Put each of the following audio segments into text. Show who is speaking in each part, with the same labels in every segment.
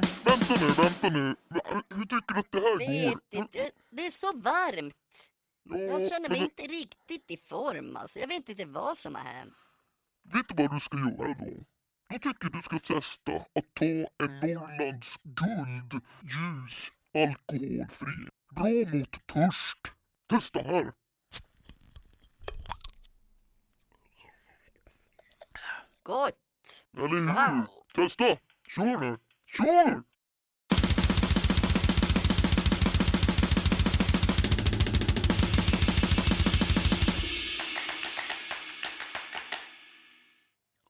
Speaker 1: vänta nu, vänta nu. Hur tycker du att det här går?
Speaker 2: inte, det är så varmt.
Speaker 1: Ja,
Speaker 2: Jag känner mig inte riktigt i form alltså. Jag vet inte vad som har hänt.
Speaker 1: Vet du vad du ska göra då? Jag tycker du ska testa att ta en Norrlands guld ljus alkoholfri. Bra mot törst. Testa här.
Speaker 2: Gott!
Speaker 1: Eller hur?
Speaker 2: Wow!
Speaker 1: Testa! Kör nu! Kör!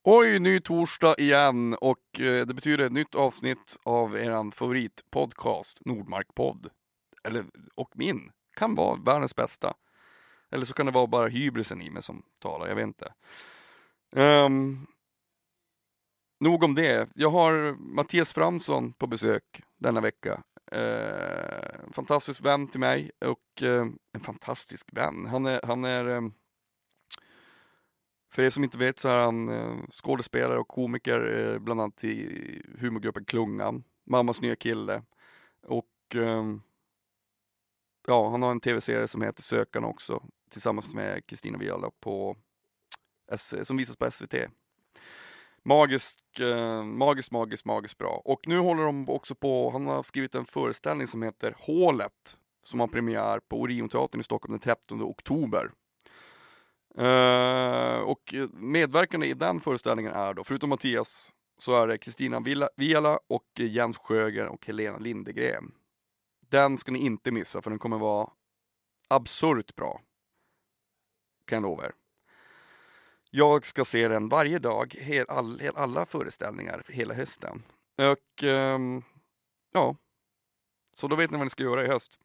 Speaker 3: Oj, ny torsdag igen och eh, det betyder ett nytt avsnitt av eran favoritpodcast Nordmarkpodd. Eller, och min, kan vara världens bästa. Eller så kan det vara bara hybrisen i mig som talar, jag vet inte. Um, nog om det. Jag har Mattias Fransson på besök denna vecka. Eh, fantastisk vän till mig och eh, en fantastisk vän. Han är, han är eh, för er som inte vet så är han eh, skådespelare och komiker, eh, bland annat i humorgruppen Klungan, Mammas nya kille. Och eh, ja, han har en tv-serie som heter Sökarna också, tillsammans med Kristina Viala på S- som visas på SVT. Magisk, eh, magiskt, magiskt, magiskt bra. Och nu håller de också på, han har skrivit en föreställning som heter Hålet, som har premiär på Orionteatern i Stockholm den 13 oktober. Eh, och medverkande i den föreställningen är då, förutom Mattias, så är det Kristina Viala och Jens Sjögren och Helena Lindegren. Den ska ni inte missa för den kommer vara absurt bra. Kan jag lova er. Jag ska se den varje dag, hel, all, hel, alla föreställningar hela hösten. Och um, ja, så då vet ni vad ni ska göra i höst.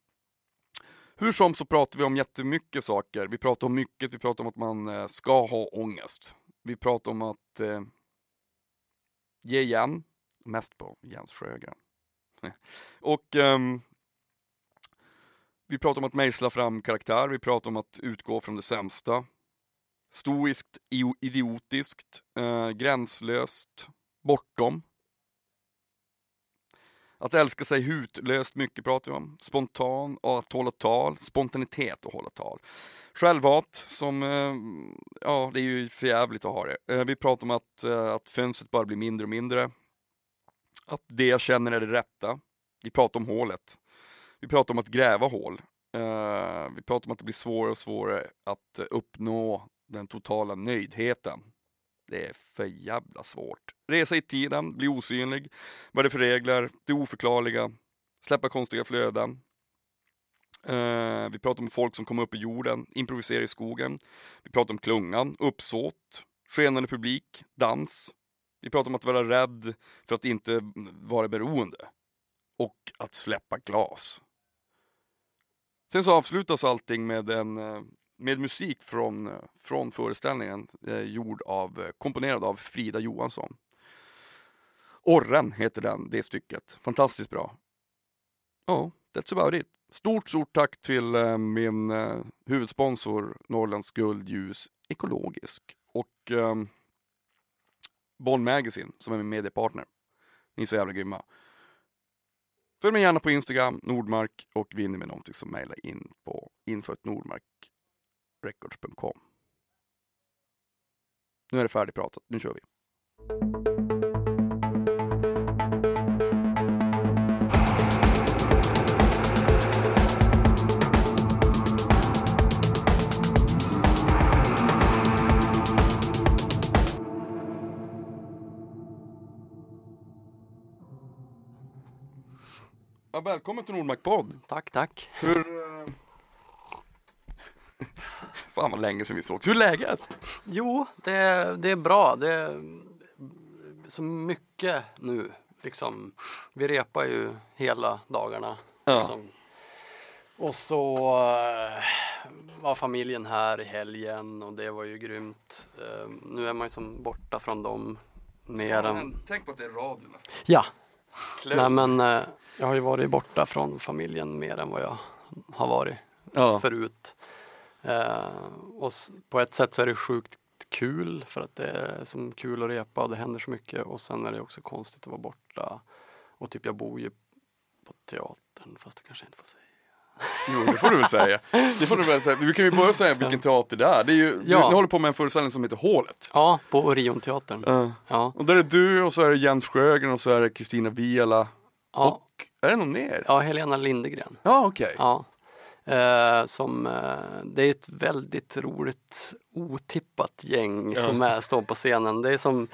Speaker 3: Hur som så pratar vi om jättemycket saker. Vi pratar om mycket. Vi pratar om att man eh, ska ha ångest. Vi pratar om att eh, ge igen. Mest på Jens Sjögren. Och ehm, vi pratar om att mejsla fram karaktär. Vi pratar om att utgå från det sämsta. Stoiskt, idiotiskt, eh, gränslöst, bortom. Att älska sig hutlöst mycket pratar vi om. Spontan och att hålla tal. Spontanitet och hålla tal. Självhat som, eh, ja det är ju förjävligt att ha det. Eh, Vi pratar om att, eh, att fönstret bara blir mindre och mindre. Att det jag känner är det rätta. Vi pratar om hålet. Vi pratar om att gräva hål. Eh, Vi pratar om att det blir svårare och svårare att eh, uppnå den totala nöjdheten. Det är för jävla svårt. Resa i tiden, bli osynlig. Vad är det för regler? Det oförklarliga. Släppa konstiga flöden. Eh, vi pratar om folk som kommer upp i jorden, improvisera i skogen. Vi pratar om klungan, uppsåt, skenande publik, dans. Vi pratar om att vara rädd för att inte vara beroende. Och att släppa glas. Sen så avslutas allting med en eh, med musik från, från föreställningen eh, gjord av, eh, komponerad av Frida Johansson. Orren heter den, det stycket. Fantastiskt bra. Ja, that's about it. Stort, stort tack till eh, min eh, huvudsponsor Norrlands Guldljus Ekologisk och eh, Bonn Magazine som är min mediepartner. Ni är så jävla grymma. Följ mig gärna på Instagram, Nordmark och vinner med någonting som mejlar in på info.nordmarkrecords.com. Nu är det färdigpratat, nu kör vi. Ja, välkommen till Nordmark podd.
Speaker 4: Tack, tack.
Speaker 3: Hur... Fan vad länge sedan vi sågs. Hur är läget?
Speaker 4: Jo, det, det är bra. Det är så mycket nu. Liksom, vi repar ju hela dagarna.
Speaker 3: Ja.
Speaker 4: Liksom. Och så eh, var familjen här i helgen och det var ju grymt. Eh, nu är man ju som borta från dem mer än...
Speaker 3: Tänk på att det är radio nästan.
Speaker 4: Ja, nej men eh, jag har ju varit borta från familjen mer än vad jag har varit
Speaker 3: Ja.
Speaker 4: förut. Eh, och på ett sätt så är det sjukt kul för att det är som kul att repa och det händer så mycket och sen är det också konstigt att vara borta Och typ jag bor ju på teatern, fast det kanske jag inte får säga.
Speaker 3: Jo, det får du väl säga. Det får du väl säga. Vi kan ju börja säga vilken teater det är. Det är ju, du,
Speaker 4: Ja.
Speaker 3: ni håller på med en föreställning som heter Hålet.
Speaker 4: Ja, på Orionteatern. Ja,
Speaker 3: Och där är du och så är det Jens Sjögren och så är det Kristina Viala.
Speaker 4: ja,
Speaker 3: Och är det någon mer?
Speaker 4: ja Helena Lindegren.
Speaker 3: Ja, okej.
Speaker 4: Ja. Eh, som, eh, det är ett väldigt roligt otippat gäng
Speaker 3: Ja.
Speaker 4: som är, står på scenen. Det är som,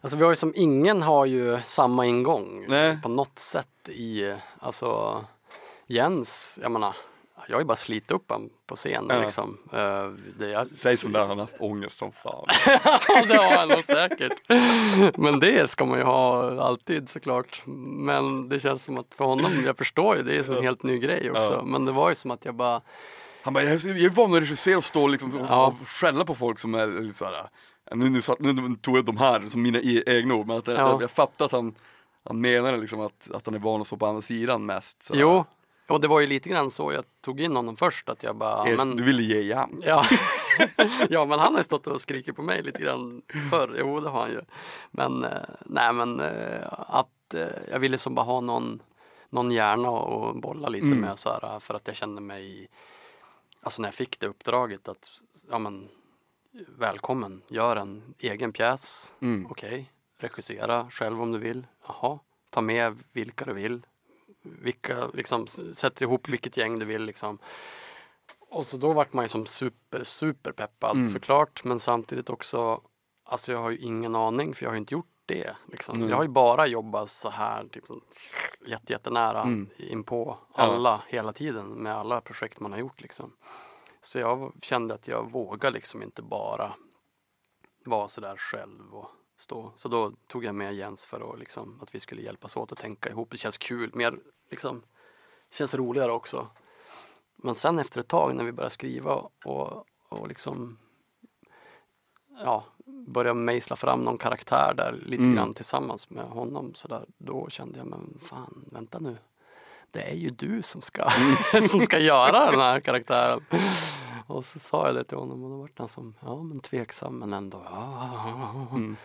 Speaker 4: alltså vi har ju som, ingen har ju samma ingång
Speaker 3: Nej.
Speaker 4: på något sätt i, alltså Jens, jag menar, jag har ju bara slitit upp honom på scen
Speaker 3: Ja.
Speaker 4: liksom. Eh, det, jag,
Speaker 3: Säg som där, han har haft ångest som fan.
Speaker 4: Ja, det har han nog säkert. Men det ska man ju ha alltid såklart. Men det känns som att för honom, jag förstår ju, det är som en helt ny grej också.
Speaker 3: Ja.
Speaker 4: Men det var ju som att jag bara,
Speaker 3: Han bara, jag är van att regissera och stå liksom och,
Speaker 4: Ja.
Speaker 3: och skälla på folk som är lite såhär, nu, nu, satt- nu tog jag de här som mina e- egna ord, men att jag,
Speaker 4: Ja.
Speaker 3: jag, fattar att han, han menar liksom att, att han är van att stå på andra sidan mest. sådär.
Speaker 4: jo, och det var ju lite grann så jag tog in honom först, att jag bara,
Speaker 3: Er-
Speaker 4: men
Speaker 3: Du ville ge igen.
Speaker 4: Ja. ja, men han har ju stått och skrikit på mig lite grann förr. Jo, det har han ju. Men eh, nej, men eh, att eh, jag ville som bara ha någon, någon hjärna och bolla lite
Speaker 3: Mm.
Speaker 4: med så här, för att jag kände mig, alltså när jag fick det uppdraget att, ja men välkommen, gör en egen pjäs,
Speaker 3: Mm.
Speaker 4: okej, regissera själv om du vill, jaha, ta med vilka du vill, vilka, liksom, sätt ihop vilket gäng du vill liksom. Och så då vart man ju som super, super peppad
Speaker 3: Mm.
Speaker 4: såklart, men samtidigt också, alltså jag har ju ingen aning för jag har inte gjort det. Liksom.
Speaker 3: Mm.
Speaker 4: Jag har ju bara jobbat så här, typ jätte, jättenära
Speaker 3: Mm.
Speaker 4: inpå
Speaker 3: Ja.
Speaker 4: alla hela tiden med alla projekt man har gjort liksom. Så jag kände att jag vågar liksom inte bara vara sådär själv och stå. Så då tog jag med Jens för att, liksom, att vi skulle hjälpas åt att tänka ihop. Det känns kul, mer liksom, det känns roligare också. Men sen efter ett tag när vi började skriva och, och liksom ja, börja mejsla fram någon karaktär där lite
Speaker 3: Mm.
Speaker 4: grann tillsammans med honom så där, då kände jag men fan vänta nu det är ju du som ska, som ska göra den här karaktären. Och så sa jag det till honom och då var han som, ja men tveksam men ändå, ja.
Speaker 3: Mm.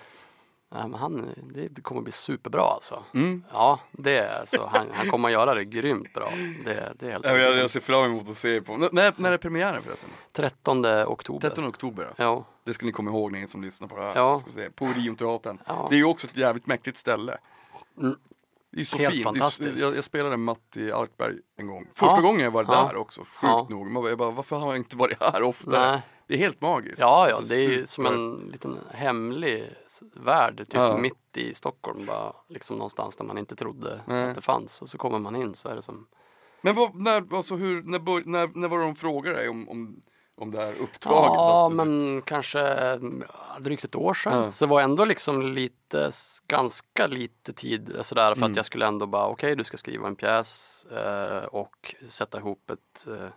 Speaker 4: Nej, men han, det kommer bli superbra alltså.
Speaker 3: Mm.
Speaker 4: Ja, det är så. Han, han kommer att göra det grymt bra. Det, det är helt
Speaker 3: Ja, Jag, jag ser fram emot att se på. När, när är premiären förresten?
Speaker 4: 13 oktober.
Speaker 3: 13 oktober.
Speaker 4: Ja,
Speaker 3: Det ska ni komma ihåg ni som lyssnar på det här.
Speaker 4: Ja.
Speaker 3: Ska se. På Orionteatern.
Speaker 4: Ja.
Speaker 3: Det är ju också ett jävligt mäktigt ställe.
Speaker 4: Mm.
Speaker 3: Det är så
Speaker 4: Helt
Speaker 3: fint. Det är,
Speaker 4: fantastiskt.
Speaker 3: jag, jag spelade med Matti Alkberg en gång. Första
Speaker 4: Ja.
Speaker 3: gången jag var
Speaker 4: Ja.
Speaker 3: där också, sjukt
Speaker 4: Ja.
Speaker 3: nog. Man bara, varför har jag inte varit här oftare?
Speaker 4: nej.
Speaker 3: Det är helt magiskt.
Speaker 4: Ja, ja,
Speaker 3: Alltså,
Speaker 4: det är ju som en liten hemlig värld, typ
Speaker 3: Ja.
Speaker 4: mitt i Stockholm, bara liksom någonstans där man inte trodde
Speaker 3: Nej.
Speaker 4: att det fanns. Och så kommer man in så är det som,
Speaker 3: Men vad, när, alltså hur, när, när, när var det de frågade dig om, om, om det här uppdraget?
Speaker 4: ja,
Speaker 3: du-
Speaker 4: men kanske drygt ett år sedan.
Speaker 3: Ja.
Speaker 4: Så det var ändå liksom lite, ganska lite tid sådär för
Speaker 3: Mm.
Speaker 4: att jag skulle ändå bara, okej du ska skriva en pjäs eh, och sätta ihop ett, eh,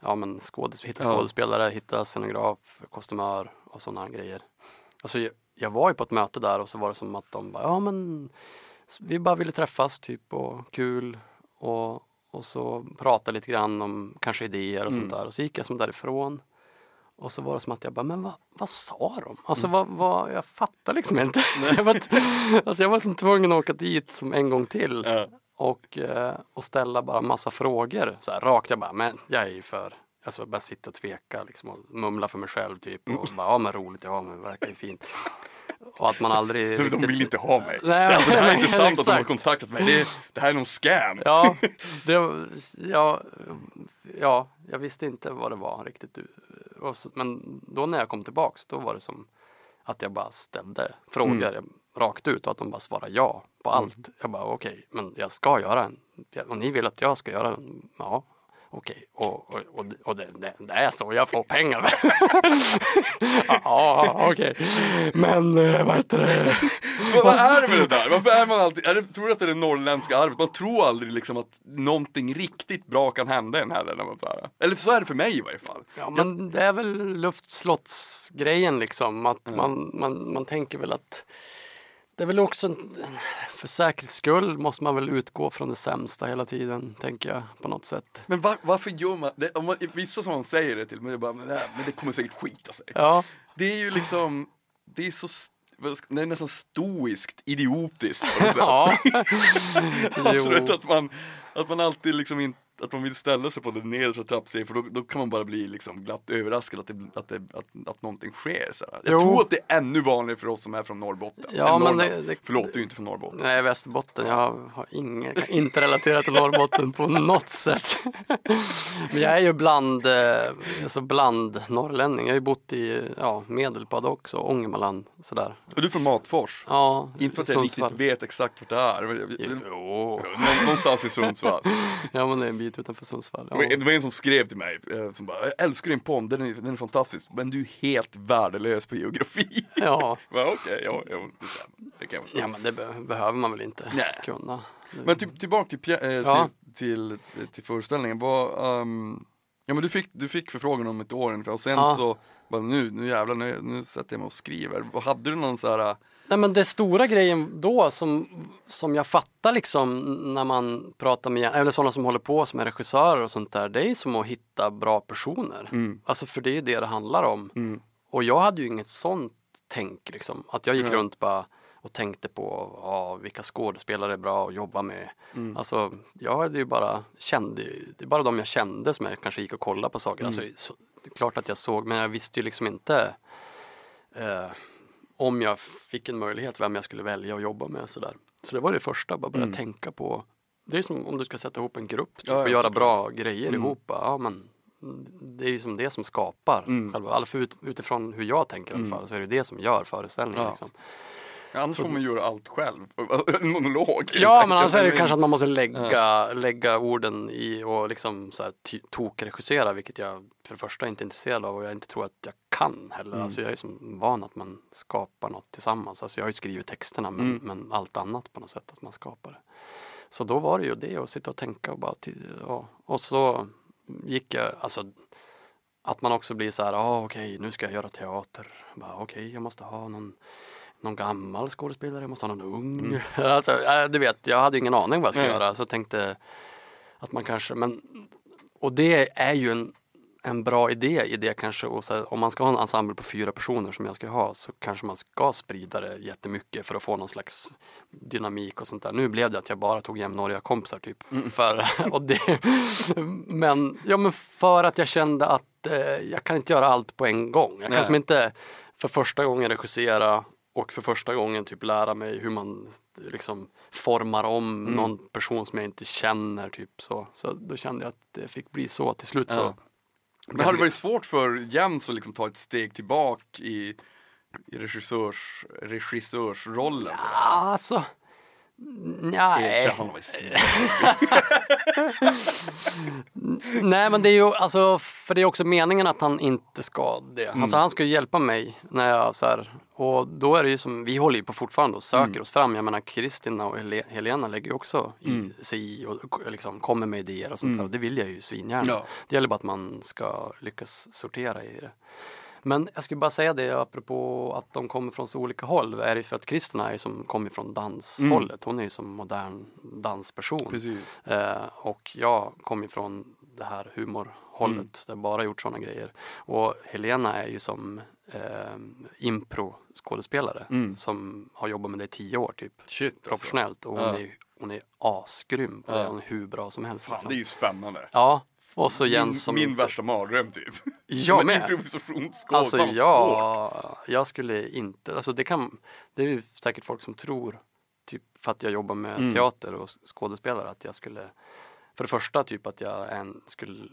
Speaker 4: ja men skådes, hitta
Speaker 3: Ja.
Speaker 4: skådespelare, hitta scenograf, kostymör och sådana grejer. Alltså jag, jag var ju på ett möte där och så var det som att de bara, ja men vi bara ville träffas typ och kul och, och så prata lite grann om kanske idéer och
Speaker 3: Mm.
Speaker 4: sånt där och så gick jag som därifrån och så var det som att jag bara, men vad, vad sa de? Alltså
Speaker 3: Mm.
Speaker 4: vad, vad, jag fattar liksom inte. så jag, var, alltså jag var som tvungen att åka dit som en gång till
Speaker 3: Ja.
Speaker 4: Och, eh, och ställa bara massa frågor så här rakt. Jag bara, men jag är ju för, alltså bara sitta och tveka liksom och mumla för mig själv typ och bara, ja men roligt, ja men verkar ju fint. Och att man aldrig
Speaker 3: De vill inte ha mig.
Speaker 4: Nej,
Speaker 3: alltså, det här är inte sant att de har kontaktat mig. Det, det här är någon scam.
Speaker 4: Ja, det, ja, ja, jag visste inte vad det var riktigt. Men då när jag kom tillbaks, då var det som att jag bara ställde frågor rakt ut och att de bara svarade ja på allt. Jag bara okej, men jag ska göra en. Och ni vill att jag ska göra den? Ja, okej. Och, och, och, och det, det, det är så jag får pengar. ja, okej. Men eh, vad heter det?
Speaker 3: Vad, vad är det med det där? Varför är man alltid, är det, tror du att det är det norrländska arvet? Man tror aldrig liksom att någonting riktigt bra kan hända en heller. När man så här. Eller så är det för mig i varje fall.
Speaker 4: Ja men det är väl luftslottsgrejen liksom. Att
Speaker 3: Mm.
Speaker 4: man, man, man tänker väl att det är väl också en, för säkerhets skull måste man väl utgå från det sämsta hela tiden, tänker jag på något sätt.
Speaker 3: Men var, varför gör man det? Om man, vissa som man säger det till, men det, bara, men men det kommer säkert skita sig.
Speaker 4: Ja,
Speaker 3: Det är ju liksom, det är så, det är nästan stoiskt idiotiskt på något sätt.
Speaker 4: Ja.
Speaker 3: Alltså, att, man, att man alltid liksom inte att man vill ställa sig på det nedersta trappsteget för då, då kan man bara bli liksom glatt överraskad att, det, att, det, att, att någonting sker. Så. Jag
Speaker 4: Jo.
Speaker 3: tror att det är ännu vanligare för oss som är från Norrbotten.
Speaker 4: Ja, men det- det-
Speaker 3: Förlåt, du är inte från Norrbotten.
Speaker 4: Nej, Västerbotten. Jag har inga, kan inte relatera till Norrbotten på något sätt. Men jag är ju bland, eh, alltså bland norrlänning. Jag har ju bott i ja, Medelpad också, Ångermanland sådär.
Speaker 3: Är du från Matfors?
Speaker 4: Ja,
Speaker 3: Inte för att jag riktigt vet exakt vart det är. men
Speaker 4: Jo.
Speaker 3: Nå- Någonstans i Sundsvall.
Speaker 4: Ja, men det är en bit utanför Sundsvall.
Speaker 3: Var
Speaker 4: Ja.
Speaker 3: det var en som skrev till mig, eh, som bara, jag älskar din podd, den är, den är fantastisk, men du är helt värdelös på geografi.
Speaker 4: Ja.
Speaker 3: Okej, ja, ja, det kan jag
Speaker 4: ja, men det be behöver man väl inte
Speaker 3: Nej.
Speaker 4: kunna.
Speaker 3: Men till, tillbaka till, eh,
Speaker 4: Ja.
Speaker 3: till, till, till föreställningen, vad, ehm, ja men du fick, du fick förfrågan om ett år ungefär och sen
Speaker 4: Ja.
Speaker 3: så, bara, nu, nu jävlar, nu, nu sätter jag mig och skriver. Hade du någon så här,
Speaker 4: Nej men det stora grejen då som, som jag fattar liksom när man pratar med, eller sådana som håller på som är regissörer och sånt där, det är som att hitta bra personer.
Speaker 3: Mm.
Speaker 4: Alltså för det är det det handlar om. Och jag hade ju inget sånt tänk liksom, att jag gick
Speaker 3: Nej.
Speaker 4: runt bara och tänkte på ja, vilka skådespelare är bra att jobba med.
Speaker 3: Mm.
Speaker 4: Alltså jag hade ju bara kände, det är bara de jag kände som jag kanske gick och kollade på saker. Alltså, så, det är klart att jag såg, men jag visste ju liksom inte eh, om jag fick en möjlighet vem jag skulle välja att jobba med sådär. Så det var det första, bara börja
Speaker 3: Mm.
Speaker 4: tänka på. Det är som om du ska sätta ihop en grupp typ,
Speaker 3: Ja,
Speaker 4: och göra bra grejer
Speaker 3: Mm.
Speaker 4: ihop. Ja, men det är ju som det som skapar
Speaker 3: Mm.
Speaker 4: själva, ut, utifrån hur jag tänker i alla
Speaker 3: Mm.
Speaker 4: fall, så är det det som gör föreställningen.
Speaker 3: Ja.
Speaker 4: Liksom.
Speaker 3: Annars får man göra allt själv, en monolog.
Speaker 4: Ja, men annars är det kanske att man måste lägga, lägga orden i och liksom så här tokregissera, vilket jag för det första inte är intresserad av och jag inte tror att jag kan heller.
Speaker 3: Mm.
Speaker 4: Alltså jag är som van att man skapar något tillsammans. Alltså jag har ju skrivit texterna men,
Speaker 3: Mm.
Speaker 4: men allt annat på något sätt att man skapar det. Så då var det ju det att sitta och tänka och bara, ja. och så gick jag, alltså att man också blir så här, ah, okej nu ska jag göra teater. Okej, jag måste ha någon någon gammal skådespelare, jag måste ha någon ung. alltså, äh, du vet, jag hade ingen aning vad jag skulle
Speaker 3: Nej.
Speaker 4: göra så jag tänkte att man kanske, men och det är ju en, en bra idé i det kanske och så här, om man ska ha en ensemble på fyra personer som jag ska ha så kanske man ska sprida det jättemycket för att få någon slags dynamik och sånt där. Nu blev det att jag bara tog jämnåriga kompisar typ. För, och det, men, ja, men för att jag kände att eh, jag kan inte göra allt på en gång. Jag kan
Speaker 3: Nej.
Speaker 4: som inte för första gången regissera och för första gången typ lära mig hur man liksom formar om
Speaker 3: Mm.
Speaker 4: någon person som jag inte känner. Typ så. så då kände jag att det fick bli så till slut.
Speaker 3: Ja.
Speaker 4: så
Speaker 3: Men har det varit svårt för Jens att liksom ta ett steg tillbaka i, i regissörs, regissörsrollen? så?
Speaker 4: Alltså, nej. Nej men det är ju alltså, för det är också meningen att han inte ska det. Alltså han ska ju hjälpa mig när jag så här, och då är det ju som, vi håller ju på fortfarande och söker oss fram. Jag menar Kristina och Hele- Helena lägger ju också i, sig i och och liksom kommer med idéer och sånt där. Och det vill jag ju svingärna.
Speaker 3: Ja.
Speaker 4: Det gäller bara att man ska lyckas sortera i det. Men jag skulle bara säga det apropå att de kommer från så olika håll. Är det för att Kristina är som kommer från danshållet. Hon är ju som modern dansperson. Eh, och jag kom ju från det här humorhållet
Speaker 3: Mm.
Speaker 4: där jag bara gjort sådana grejer. Och Helena är ju som eh, impro-skådespelare
Speaker 3: Mm.
Speaker 4: som har jobbat med det i tio år typ.
Speaker 3: Shit alltså.
Speaker 4: Professionellt. Och hon,
Speaker 3: Ja.
Speaker 4: är, hon är asgrym på det.
Speaker 3: Ja.
Speaker 4: Hon är hur bra som helst.
Speaker 3: Fan,
Speaker 4: liksom.
Speaker 3: det är ju spännande.
Speaker 4: Ja, och så Jens
Speaker 3: min
Speaker 4: som
Speaker 3: min värsta mardröm typ.
Speaker 4: Jag med.
Speaker 3: Improvisationsskål,
Speaker 4: Alltså
Speaker 3: svårt.
Speaker 4: jag, skulle inte, alltså det kan, det är ju säkert folk som tror, typ för att jag jobbar med
Speaker 3: Mm.
Speaker 4: teater och skådespelare, att jag skulle, för det första typ att jag en, skulle,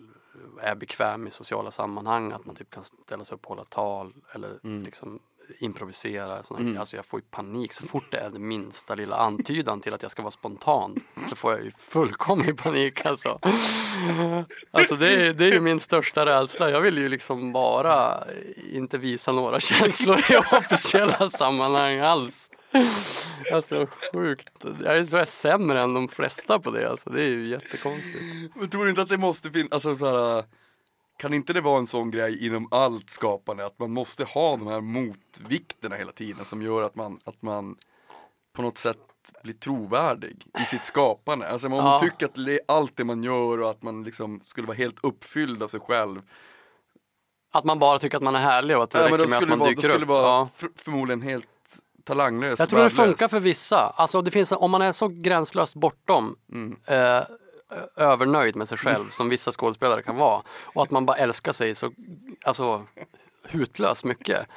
Speaker 4: är bekväm i sociala sammanhang, att man typ kan ställa sig upp och hålla tal eller
Speaker 3: Mm.
Speaker 4: liksom improvisera.
Speaker 3: Mm.
Speaker 4: Alltså jag får ju panik så fort det är det minsta lilla antydan till att jag ska vara spontan. Så får jag ju fullkomlig panik alltså. Alltså det är, det är ju min största rädsla. Jag vill ju liksom bara inte visa några känslor i officiella sammanhang alls. Alltså sjukt. Jag tror jag är sämre än de flesta på det alltså. Det är ju jättekonstigt.
Speaker 3: Men tror du inte att det måste finnas, alltså så här, kan inte det vara en sån grej inom allt skapande att man måste ha de här motvikterna hela tiden som gör att man, att man på något sätt blir trovärdig i sitt skapande. Alltså om man
Speaker 4: Ja.
Speaker 3: tycker att allt det man gör och att man liksom skulle vara helt uppfylld av sig själv.
Speaker 4: Att man bara tycker att man är härlig och att det
Speaker 3: Ja,
Speaker 4: räcker
Speaker 3: då
Speaker 4: med att
Speaker 3: skulle det
Speaker 4: man
Speaker 3: vara, då
Speaker 4: dyker
Speaker 3: skulle det
Speaker 4: upp.
Speaker 3: vara
Speaker 4: Ja.
Speaker 3: för, förmodligen helt talanglöst.
Speaker 4: Jag tror det
Speaker 3: värdelöst.
Speaker 4: funkar för vissa. Alltså det finns, om man är så gränslöst bortom
Speaker 3: Mm.
Speaker 4: eh, övernöjd med sig själv som vissa skådespelare kan vara och att man bara älskar sig så alltså, hutlöst mycket.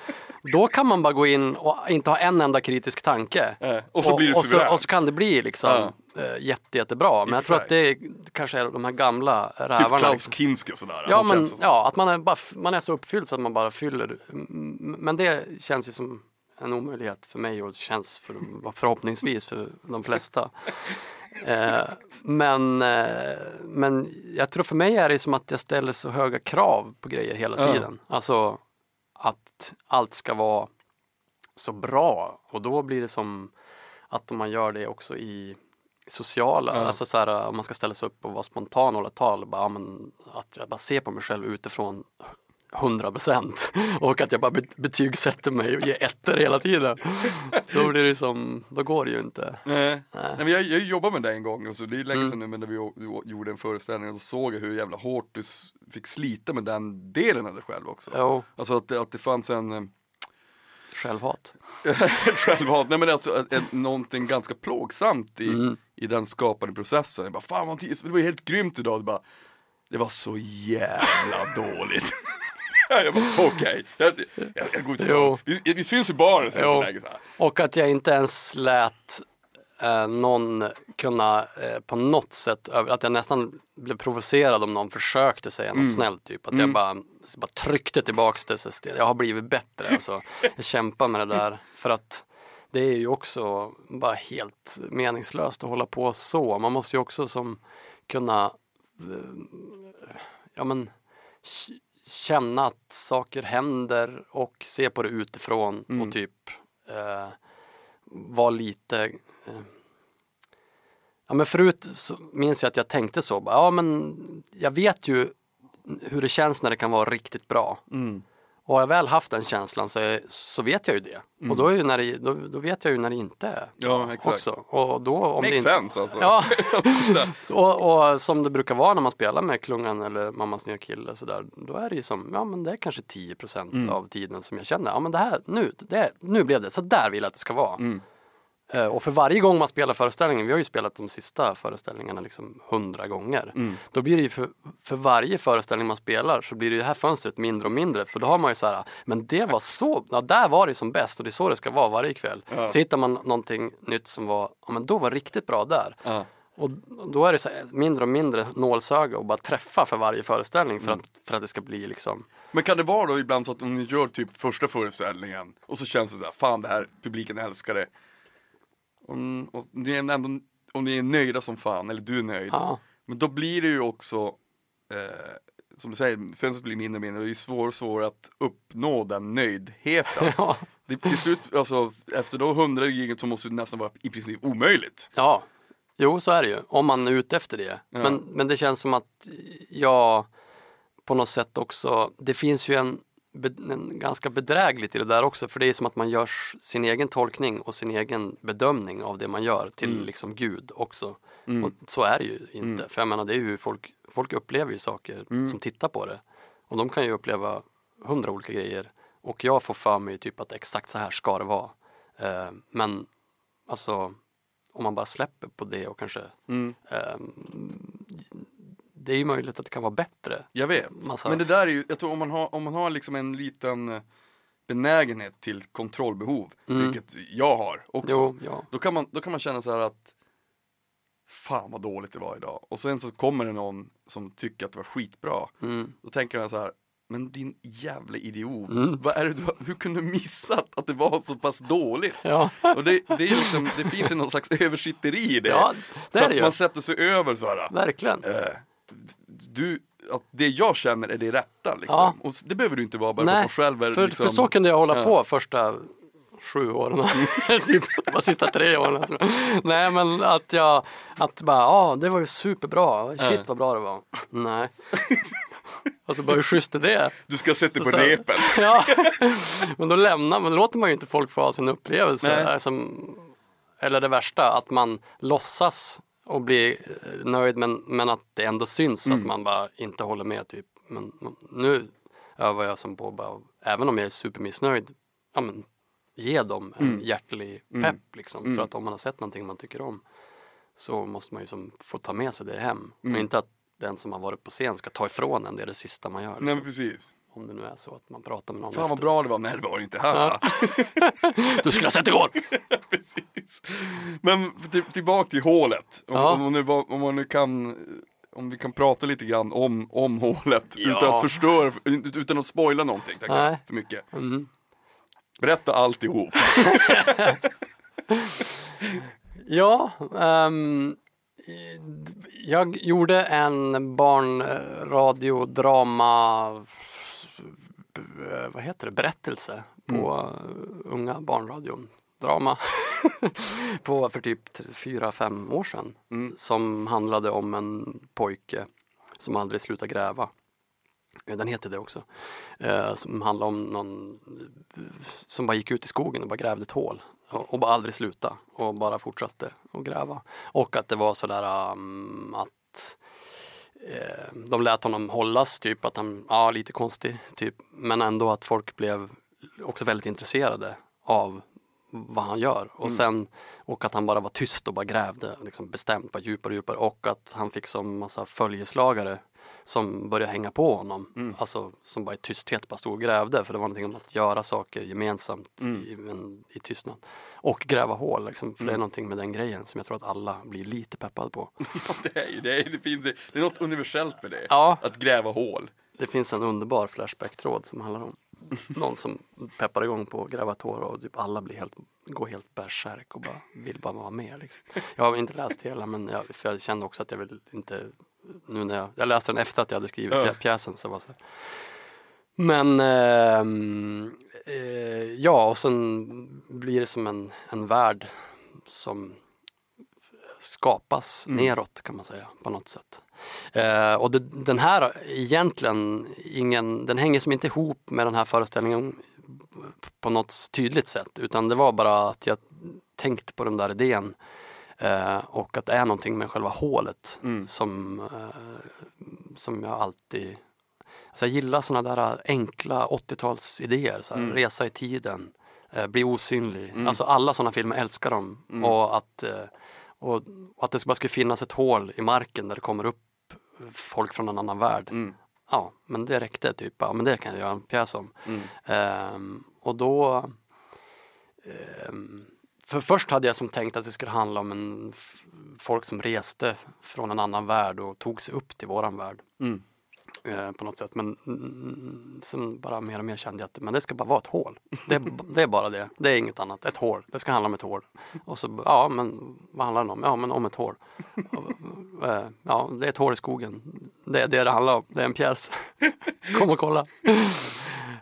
Speaker 4: Då kan man bara gå in och inte ha en enda kritisk tanke.
Speaker 3: Eh, och så du
Speaker 4: och, så, och så kan det bli liksom eh, jätte, jättebra. Men jag tror att det är, kanske är de här gamla
Speaker 3: Typ
Speaker 4: rävarna.
Speaker 3: Klaus
Speaker 4: liksom.
Speaker 3: Kinski och sådär.
Speaker 4: Ja, men, ja, att man är, bara, man är så uppfylld så att man bara fyller. Men det känns ju som en omöjlighet för mig och känns för, förhoppningsvis för de flesta. Eh, men, eh, men jag tror för mig är det som att jag ställer så höga krav på grejer hela
Speaker 3: Ja.
Speaker 4: tiden. Alltså att allt ska vara så bra och då blir det som att om man gör det också i sociala,
Speaker 3: Ja.
Speaker 4: alltså så här, om man ska ställa sig upp och vara spontan och hålla tal, bara, men, att jag bara ser på mig själv utifrån 100 procent och att jag bara bet- betygsätter mig och ger ettor hela tiden. Då blir det som, då går det ju inte.
Speaker 3: Nej.
Speaker 4: Nej.
Speaker 3: Nej, men jag, jag jobbade med det en gång, alltså, det är länge
Speaker 4: Mm.
Speaker 3: sedan nu men när vi jo- gjorde en föreställning och då såg jag hur jävla hårt du fick slita med den delen av dig själv också.
Speaker 4: Jo,
Speaker 3: Alltså att, det- att det fanns en, eh,
Speaker 4: självhat.
Speaker 3: självhat, nej men alltså någonting ganska plågsamt i,
Speaker 4: Mm.
Speaker 3: i den skapande processen. Jag bara, fan vad det var helt grymt idag. Det, bara, det var så jävla dåligt. jag bara, okej, jag, jag, jag går ut och
Speaker 4: Jo.
Speaker 3: tar- vi, vi syns i baren så här.
Speaker 4: Och att jag inte ens lät eh, någon kunna eh, på något sätt, att jag nästan blev provocerad om någon försökte säga något snällt. Typ. Att jag bara, bara tryckte tillbaks det. Så jag har blivit bättre. Alltså. Jag kämpar med det där. För att det är ju också bara helt meningslöst att hålla på så. Man måste ju också som kunna eh, ja, men, känna att saker händer och se på det utifrån och typ eh, vara lite eh, Ja men förut så minns jag att jag tänkte så, ja men jag vet ju hur det känns när det kan vara riktigt bra.
Speaker 3: Mm.
Speaker 4: Och har jag väl haft den känslan så, är, så vet jag ju det. Och då, är ju när det, då, då vet jag ju när det inte är
Speaker 3: Mm. Ja, exakt.
Speaker 4: också. Och då, om
Speaker 3: Makes
Speaker 4: det inte,
Speaker 3: sense alltså.
Speaker 4: Ja, Så- och, och som det brukar vara när man spelar med klungan eller mammas nya kille så där, då är det ju som, ja men det är kanske 10%
Speaker 3: Mm.
Speaker 4: av tiden som jag känner, ja men det här, nu, det, nu blev det, så där vill jag att det ska vara.
Speaker 3: Mm.
Speaker 4: Eh, Och för varje gång man spelar föreställningen, vi har ju spelat de sista föreställningarna liksom hundra gånger.
Speaker 3: Mm.
Speaker 4: Då blir det ju för, för varje föreställning man spelar så blir det här fönstret mindre och mindre. För då har man ju så här, men det var så, ja där var det som bäst och det är så det ska vara varje kväll. Så hittar man någonting nytt som var, ja men då var riktigt bra där.
Speaker 3: Ja.
Speaker 4: Och då är det så här, mindre och mindre nålsöga och bara träffa för varje föreställning för, att, för att det ska bli liksom
Speaker 3: Men kan det vara då ibland så att om ni gör typ första föreställningen och så känns det så här, fan det här, publiken älskar det. Om, och ni är ändå, om ni är nöjda som fan, eller du är nöjd.
Speaker 4: Ja.
Speaker 3: Men då blir det ju också, eh, som du säger, fönstret blir mindre och mindre och det är svårare och svårare att uppnå den nöjdheten.
Speaker 4: Ja,
Speaker 3: det, till slut, alltså efter då hundra giget så måste det nästan vara i princip omöjligt.
Speaker 4: ja. Jo, så är det ju. Om man är ute efter det.
Speaker 3: Ja.
Speaker 4: Men, men det känns som att jag på något sätt också, det finns ju en, be- ganska bedrägligt i det där också. För det är som att man gör sin egen tolkning och sin egen bedömning av det man gör till
Speaker 3: Mm.
Speaker 4: liksom Gud också. Och så är det ju inte. För jag menar, det är ju folk, folk upplever ju saker
Speaker 3: Mm.
Speaker 4: som tittar på det. Och de kan ju uppleva hundra olika grejer. Och jag får för mig typ att exakt så här ska det vara. Eh, men alltså, om man bara släpper på det och kanske
Speaker 3: Mm.
Speaker 4: ehm, det är ju möjligt att det kan vara bättre.
Speaker 3: Jag vet.
Speaker 4: Massa-
Speaker 3: Men det där är ju, jag tror om man har, om man har liksom en liten eh, benägenhet till kontrollbehov, vilket jag har också.
Speaker 4: Jo, ja.
Speaker 3: Då kan, man, då kan man känna så här att Fan vad dåligt det var idag. Och sen så kommer det någon som tycker att det var skitbra.
Speaker 4: Mm.
Speaker 3: Då tänker jag så här, men din jävla idiot.
Speaker 4: Mm.
Speaker 3: Vad är det du, hur kunde du missat att det var så pass dåligt?
Speaker 4: Ja.
Speaker 3: Och det, det, är liksom, det finns ju någon slags översitteri i det.
Speaker 4: Ja, det
Speaker 3: för att man sätter sig över så här.
Speaker 4: Verkligen.
Speaker 3: Eh, du, att det jag känner är det rätta liksom.
Speaker 4: Ja.
Speaker 3: Och det behöver du inte vara bara för
Speaker 4: Nej,
Speaker 3: att man själv är
Speaker 4: för,
Speaker 3: liksom,
Speaker 4: för så kunde jag hålla
Speaker 3: Ja.
Speaker 4: på första sju åren. typ de sista tre åren. Nej men att jag, att bara, ja det var ju superbra, shit vad bra det var. Nej. Alltså bara hur schysst är det?
Speaker 3: Du ska sätta dig på repet.
Speaker 4: Ja, men då lämnar man, då låter man ju inte folk få ha sin upplevelse. Som, eller det värsta, att man låtsas och blir eh, nöjd men, men att det ändå syns
Speaker 3: Mm.
Speaker 4: att man bara inte håller med. Typ. Men men nu övar jag som på bara, även om jag är supermissnöjd, ja, men, ge dem en
Speaker 3: Mm.
Speaker 4: hjärtlig
Speaker 3: Mm.
Speaker 4: pepp liksom.
Speaker 3: Mm.
Speaker 4: För att om man har sett någonting man tycker om så måste man ju som få ta med sig det hem.
Speaker 3: Mm.
Speaker 4: Och inte att den som har varit på scen ska ta ifrån en det är det sista man gör.
Speaker 3: Nej men
Speaker 4: Liksom.
Speaker 3: precis.
Speaker 4: Om det nu är så att man pratar med någon
Speaker 3: Fan vad
Speaker 4: efter.
Speaker 3: bra det var. Nej det var inte här.
Speaker 4: Ja. Du skulle ha sett igår!
Speaker 3: Precis. Men till, tillbaka till hålet. Om,
Speaker 4: Ja.
Speaker 3: om, man nu, om man nu kan om vi kan prata lite grann om, om hålet
Speaker 4: Ja.
Speaker 3: utan att förstöra, utan att spoila någonting tack, för mycket.
Speaker 4: Mm.
Speaker 3: Berätta alltihop.
Speaker 4: Ja, ehm, jag gjorde en barnradiodrama, vad heter det, berättelse på unga barnradion. Drama på för typ fyra fem år sedan
Speaker 3: Mm.
Speaker 4: som handlade om en pojke som aldrig slutar gräva. Eh, Den heter det också. Eh, som handlar om någon eh, som bara gick ut i skogen och bara grävde ett hål och, och bara aldrig sluta och bara fortsatte att gräva. Och att det var sådär um, att eh, de lät honom hållas, typ att han, ja lite konstig, typ. men ändå att folk blev också väldigt intresserade av vad han gör och sen och att han bara var tyst och bara grävde liksom bestämt, bara djupare och djupare och att han fick som massa följeslagare som började hänga på honom. Alltså som bara i tysthet bara stod och grävde för det var någonting om att göra saker gemensamt i, men, i tystnad. Och gräva hål liksom, för det är någonting med den grejen som jag tror att alla blir lite peppade på.
Speaker 3: Ja, det, är, ju- det, är, det, finns, det är något universellt med det.
Speaker 4: Ja.
Speaker 3: Att gräva hål.
Speaker 4: Det finns en underbar Flashback-tråd som handlar om någon som peppar igång på att gräva ett hår och typ alla blir helt, går helt bärsärk och bara vill bara vara med. Liksom. Jag har inte läst hela men jag, för jag kände också att jag vill inte nu när jag, jag läste den efter att jag hade skrivit
Speaker 3: Ja.
Speaker 4: pjä- pjäsen så var så här. Men ehm, eh, ja och sen blir det som en, en värld som skapas neråt kan man säga på något sätt. Eh, och det, den här egentligen ingen, den hänger som inte ihop med den här föreställningen på något tydligt sätt utan det var bara att jag tänkt på den där idén eh, och att det är någonting med själva hålet
Speaker 3: Mm.
Speaker 4: som, eh, som jag alltid Alltså jag gillar sådana där enkla 80-talsidéer, så här,
Speaker 3: Mm.
Speaker 4: resa i tiden, eh, bli osynlig. Alltså alla sådana filmer älskar dem.
Speaker 3: Mm.
Speaker 4: Och, att, eh, och, och att det bara skulle finnas ett hål i marken där det kommer upp folk från en annan värld.
Speaker 3: Mm.
Speaker 4: Ja, men det räckte typ. Ja, men det kan jag göra en pjäs om.
Speaker 3: Mm.
Speaker 4: Ehm, och då ehm, för först hade jag som tänkt att det skulle handla om en folk som reste från en annan värld och tog sig upp till våran värld.
Speaker 3: Mm.
Speaker 4: Eh, på något sätt. Men mm, sen bara mer och mer kände jag att men det ska bara vara ett hål. Det, det är bara det. Det är inget annat. Ett hål. Det ska handla om ett hål. Och så, ja men vad handlar det om? Ja men om ett hål. Och, eh, ja, det är ett hål i skogen. Det är det det handlar om. Det är en pjäs. Kom och kolla.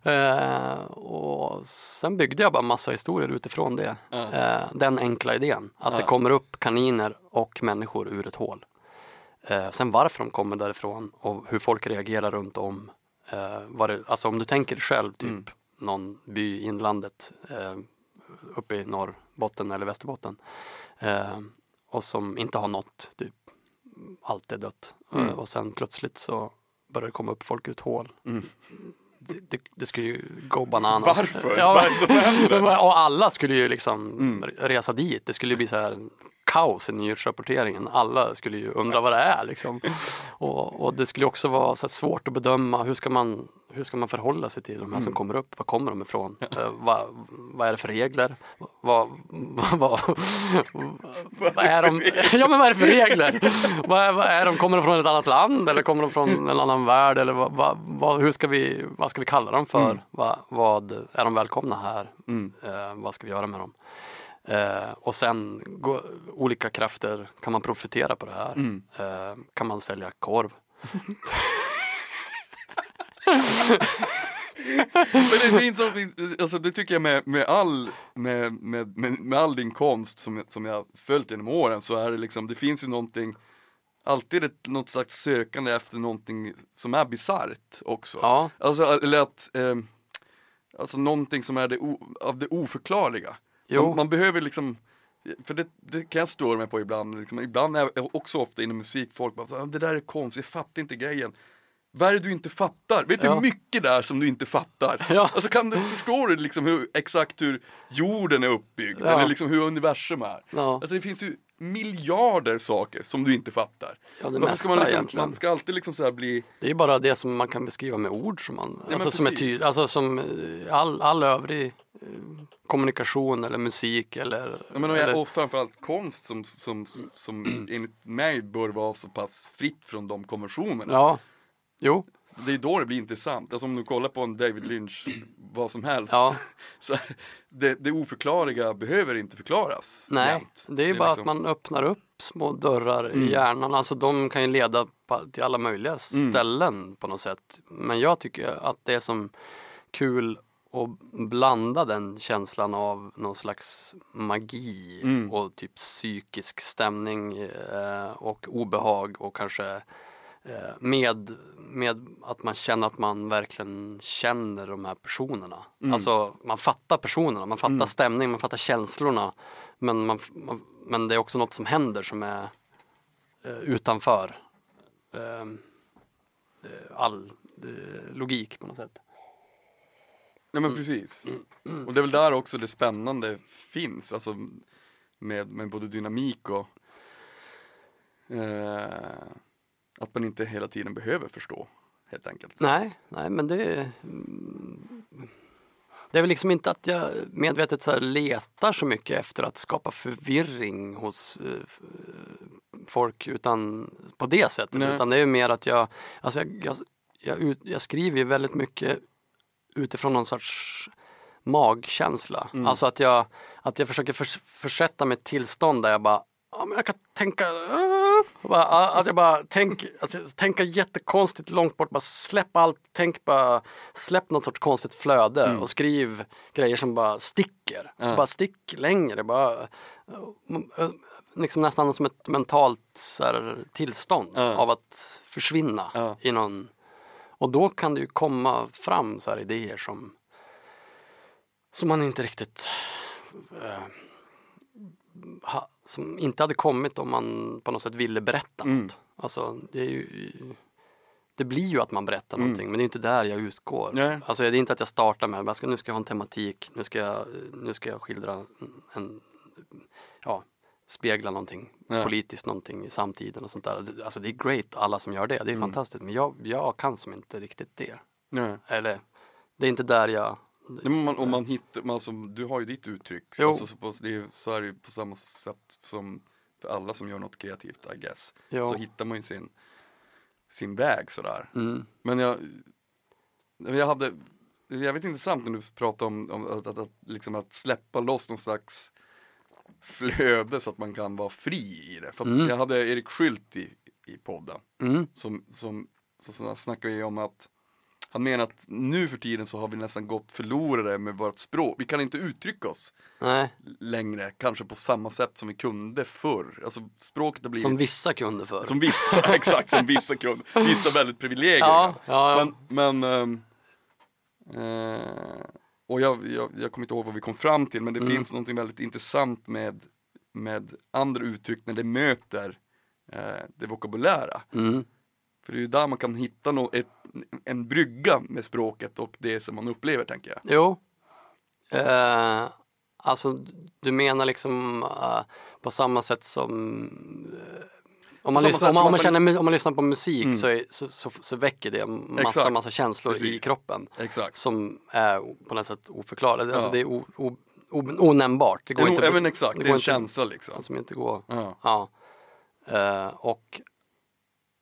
Speaker 4: Eh, och sen byggde jag bara massa historier utifrån det. Eh, den enkla idén. Att det
Speaker 3: Ja.
Speaker 4: kommer upp kaniner och människor ur ett hål. Eh, sen varför de kommer därifrån och hur folk reagerar runt om. Eh, det, alltså om du tänker själv, typ
Speaker 3: Mm.
Speaker 4: någon by i inlandet eh, uppe i Norrbotten eller Västerbotten. Eh, och som inte har nått, typ allt är dött.
Speaker 3: Mm.
Speaker 4: Eh, och sen plötsligt så börjar det komma upp folk ur ett hål.
Speaker 3: Mm.
Speaker 4: Det, det, det skulle ju gå bananas.
Speaker 3: Varför?
Speaker 4: Ja,
Speaker 3: Vad är det som händer?
Speaker 4: och alla skulle ju liksom
Speaker 3: Mm.
Speaker 4: resa dit. Det skulle ju bli så här kaos i nyhetsrapporteringen. Alla skulle ju undra vad det är liksom. Och, och det skulle också vara svårt att bedöma hur ska man, hur ska man förhålla sig till de här som
Speaker 3: Mm.
Speaker 4: kommer upp? Var kommer de ifrån? Eh, vad, vad är det för regler? Vad, vad, vad, vad är de? Ja men vad är det för regler? vad, är, vad är de? Kommer de från ett annat land eller kommer de från en annan värld? Eller vad, vad, vad, hur ska vi, vad ska vi kalla dem för?
Speaker 3: Mm.
Speaker 4: Vad, vad, är de välkomna här?
Speaker 3: Mm.
Speaker 4: Eh, vad ska vi göra med dem? Eh, och sen gå, olika krafter, kan man profitera på det här?
Speaker 3: Mm.
Speaker 4: Eh, kan man sälja korv?
Speaker 3: Men det finns någonting, alltså det tycker jag med, med all, med, med, med, all din konst som, jag- som jag följt genom åren så är det liksom, det finns ju någonting Alltid ett, något slags sökande efter någonting som är bisarrt också.
Speaker 4: Ja,
Speaker 3: Alltså, eller att, eh, alltså någonting som är det o, av det oförklarliga.
Speaker 4: Jo.
Speaker 3: Man, man behöver liksom, för det, det kan jag störa mig på ibland, liksom, ibland är också ofta inom musik, folk bara så, "Ah, det där är konst, jag fattar inte grejen. vad är det du inte fattar? Vet du
Speaker 4: Ja.
Speaker 3: hur mycket där som du inte fattar?
Speaker 4: Ja.
Speaker 3: Alltså kan du, förstår du liksom hur, exakt hur jorden är uppbyggd?
Speaker 4: Ja.
Speaker 3: Eller liksom hur universum är?
Speaker 4: Ja.
Speaker 3: Alltså det finns ju miljarder saker som du inte fattar.
Speaker 4: Ja, det
Speaker 3: Varför
Speaker 4: mesta
Speaker 3: ska man, liksom,
Speaker 4: egentligen.
Speaker 3: man ska alltid liksom så här bli
Speaker 4: Det är ju bara det som man kan beskriva med ord som man,
Speaker 3: men
Speaker 4: alltså som är tydligt, alltså som eh, all, all övrig eh, kommunikation eller musik eller,
Speaker 3: Ja, men och,
Speaker 4: eller
Speaker 3: och framförallt konst som, som, som enligt mig bör vara så pass fritt från de konventionerna.
Speaker 4: ja, jo,
Speaker 3: Det är då det blir intressant. Alltså om du kollar på en David Lynch, vad som helst.
Speaker 4: Ja.
Speaker 3: Så det, det oförklarliga behöver inte förklaras.
Speaker 4: nej,
Speaker 3: jämt.
Speaker 4: det är ju bara
Speaker 3: liksom-
Speaker 4: att man öppnar upp små dörrar
Speaker 3: Mm.
Speaker 4: i hjärnan, alltså de kan ju leda till alla möjliga
Speaker 3: Mm.
Speaker 4: ställen på något sätt. Men jag tycker att det är som kul att blanda den känslan av någon slags magi
Speaker 3: Mm.
Speaker 4: och typ psykisk stämning eh, och obehag och kanske med, med att man känner att man verkligen känner de här personerna.
Speaker 3: Mm.
Speaker 4: Alltså man fattar personerna, man fattar stämning, man fattar känslorna. Men, man, man, men det är också något som händer som är eh, utanför eh, eh, all eh, logik på något sätt.
Speaker 3: Ja men precis. Och det är väl där också det spännande finns. Alltså med, med både dynamik och eh, att man inte hela tiden behöver förstå. Helt enkelt.
Speaker 4: Nej, nej men det är mm, Det är väl liksom inte att jag medvetet så här letar så mycket efter att skapa förvirring hos eh, folk utan på det sättet.
Speaker 3: Nej.
Speaker 4: Utan det är ju mer att jag, alltså jag, jag, jag, ut, jag skriver ju väldigt mycket utifrån någon sorts magkänsla.
Speaker 3: Mm.
Speaker 4: Alltså att jag, att jag försöker förs- försätta mig ett tillstånd där jag bara Ja, men jag kan tänka, äh, bara, att jag bara tänker, alltså, tänka jättekonstigt långt bort, bara släpp allt, tänk bara, släpp något sorts konstigt flöde och skriv grejer som bara sticker. Så
Speaker 3: Ja.
Speaker 4: bara stick längre, bara, äh, liksom nästan som ett mentalt så här, tillstånd
Speaker 3: Ja.
Speaker 4: av att försvinna
Speaker 3: Ja.
Speaker 4: i någon och då kan det ju komma fram så här idéer som som man inte riktigt eh, ha, som inte hade kommit om man på något sätt ville berätta
Speaker 3: Mm.
Speaker 4: något. Alltså det ju det blir ju att man berättar
Speaker 3: Mm.
Speaker 4: någonting men det är inte där jag utgår.
Speaker 3: Nej.
Speaker 4: Alltså det är inte att jag startar med att nu ska jag ha en tematik, nu ska jag, nu ska jag skildra en, ja, spegla någonting
Speaker 3: Ja.
Speaker 4: politiskt någonting i samtiden och sånt där. Alltså det är great alla som gör det, det är
Speaker 3: Mm.
Speaker 4: fantastiskt men jag, jag kan som inte riktigt det.
Speaker 3: Nej.
Speaker 4: Eller det är inte där jag
Speaker 3: Nej, man, om man hittar, man, alltså, du har ju ditt uttryck.
Speaker 4: Jo.
Speaker 3: Alltså, så, på, är, så är det ju på samma sätt som för alla som gör något kreativt I guess.
Speaker 4: Ja.
Speaker 3: Så hittar man ju sin, sin väg sådär.
Speaker 4: mm,
Speaker 3: Men jag, jag hade, jävligt intressant när du pratar om, om att, att, att, liksom att släppa loss någon slags flöde så att man kan vara fri i det. För
Speaker 4: Mm.
Speaker 3: jag hade Erik Skylt i, i podden
Speaker 4: mm,
Speaker 3: som, som så, så snackar vi om att han menar att nu för tiden så har vi nästan gått förlorade med vårt språk. Vi kan inte uttrycka oss
Speaker 4: nej,
Speaker 3: längre, kanske på samma sätt som vi kunde förr. Alltså språket har blivit
Speaker 4: som vissa kunde för.
Speaker 3: som vissa, exakt som vissa kunde, vissa väldigt privilegier.
Speaker 4: Ja, ja, ja.
Speaker 3: Men, men eh, och jag, jag, jag kommer inte ihåg vad vi kom fram till, men det
Speaker 4: Mm.
Speaker 3: finns någonting väldigt intressant med, med andra uttryck när det möter eh, det vokabulära.
Speaker 4: Mm,
Speaker 3: För det är ju där man kan hitta nå ett, en brygga med språket och det som man upplever tänker jag.
Speaker 4: jo. Eh, alltså du menar liksom eh, på samma sätt som eh, om man, lyssnar, om, man, om, man känner, om man lyssnar på musik
Speaker 3: Mm.
Speaker 4: så, är, så, så, så väcker det massa,
Speaker 3: Exakt.
Speaker 4: massa känslor i
Speaker 3: Precis.
Speaker 4: kroppen
Speaker 3: Exakt.
Speaker 4: som är på något sätt oförklarliga. Alltså
Speaker 3: Ja.
Speaker 4: det är o, o, o, onämnbart. Det går inte,
Speaker 3: även exakt,
Speaker 4: det
Speaker 3: det är en
Speaker 4: inte-
Speaker 3: känsla liksom.
Speaker 4: som inte går
Speaker 3: Ja.
Speaker 4: Ja. Eh, och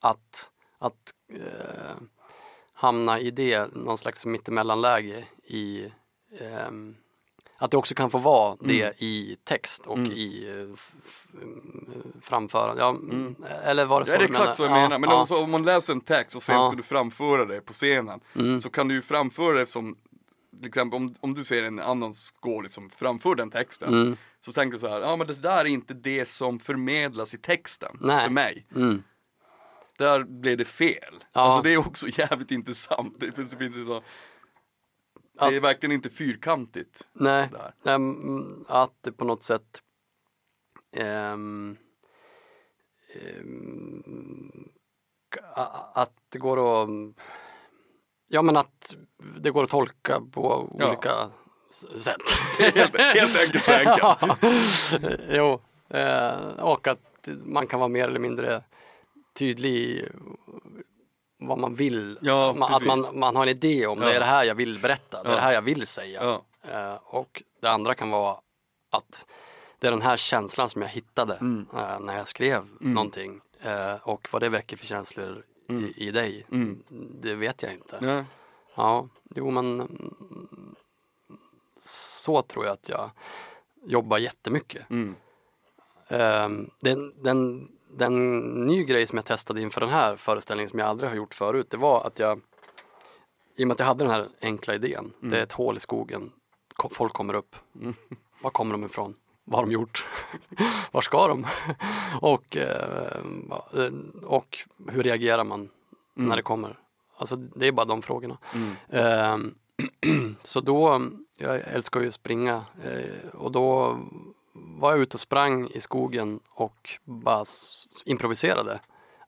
Speaker 4: att, att eh, hamna i det, någon slags mittemellanläge i ehm, att det också kan få vara det
Speaker 3: Mm.
Speaker 4: i text och i eh, framförande. Ja, Eller var det så
Speaker 3: Ja, det är exakt så jag
Speaker 4: Ja,
Speaker 3: menar. Men
Speaker 4: ja.
Speaker 3: också, om man läser en text och sen
Speaker 4: Ja.
Speaker 3: ska du framföra det på scenen.
Speaker 4: Mm.
Speaker 3: Så kan du ju framföra det som, till exempel om, om du ser en annan skådis som framför den texten.
Speaker 4: Mm.
Speaker 3: Så tänker du så här, ja men det där är inte det som förmedlas i texten.
Speaker 4: Nej.
Speaker 3: För mig. Där blev det fel.
Speaker 4: Ja.
Speaker 3: Alltså det är också jävligt intressant. Det finns, det finns ju så, det är verkligen inte fyrkantigt.
Speaker 4: Nej,
Speaker 3: Där.
Speaker 4: ehm, att det på något sätt ehm, a- att det går att Ja men att det går att tolka på
Speaker 3: Ja.
Speaker 4: olika sätt.
Speaker 3: Helt, helt enkelt så enkelt.
Speaker 4: jo, eh, och att man kan vara mer eller mindre tydlig vad man vill.
Speaker 3: Ja,
Speaker 4: man, att man, man har en idé om det
Speaker 3: Ja.
Speaker 4: är det här jag vill berätta, det är
Speaker 3: Ja.
Speaker 4: det här jag vill säga. Eh, och det andra kan vara att det är den här känslan som jag hittade
Speaker 3: Mm.
Speaker 4: eh, när jag skrev någonting. Eh, och vad det väcker för känslor i, i dig,
Speaker 3: Mm.
Speaker 4: det vet jag inte.
Speaker 3: Ja.
Speaker 4: Ja, jo men mm, så tror jag att jag jobbar jättemycket.
Speaker 3: Mm.
Speaker 4: Um, den, den, den ny grej som jag testade inför den här föreställningen som jag aldrig har gjort förut, det var att jag i och med att jag hade den här enkla idén, det är ett hål i skogen, Ko- folk kommer upp. Var kommer de ifrån? Vad har de gjort? Var ska de? och, eh, eh, och hur reagerar man när det kommer? Alltså det är bara de frågorna. Ehm, så då, jag älskar ju att springa eh, och då var jag ute och sprang i skogen och bara improviserade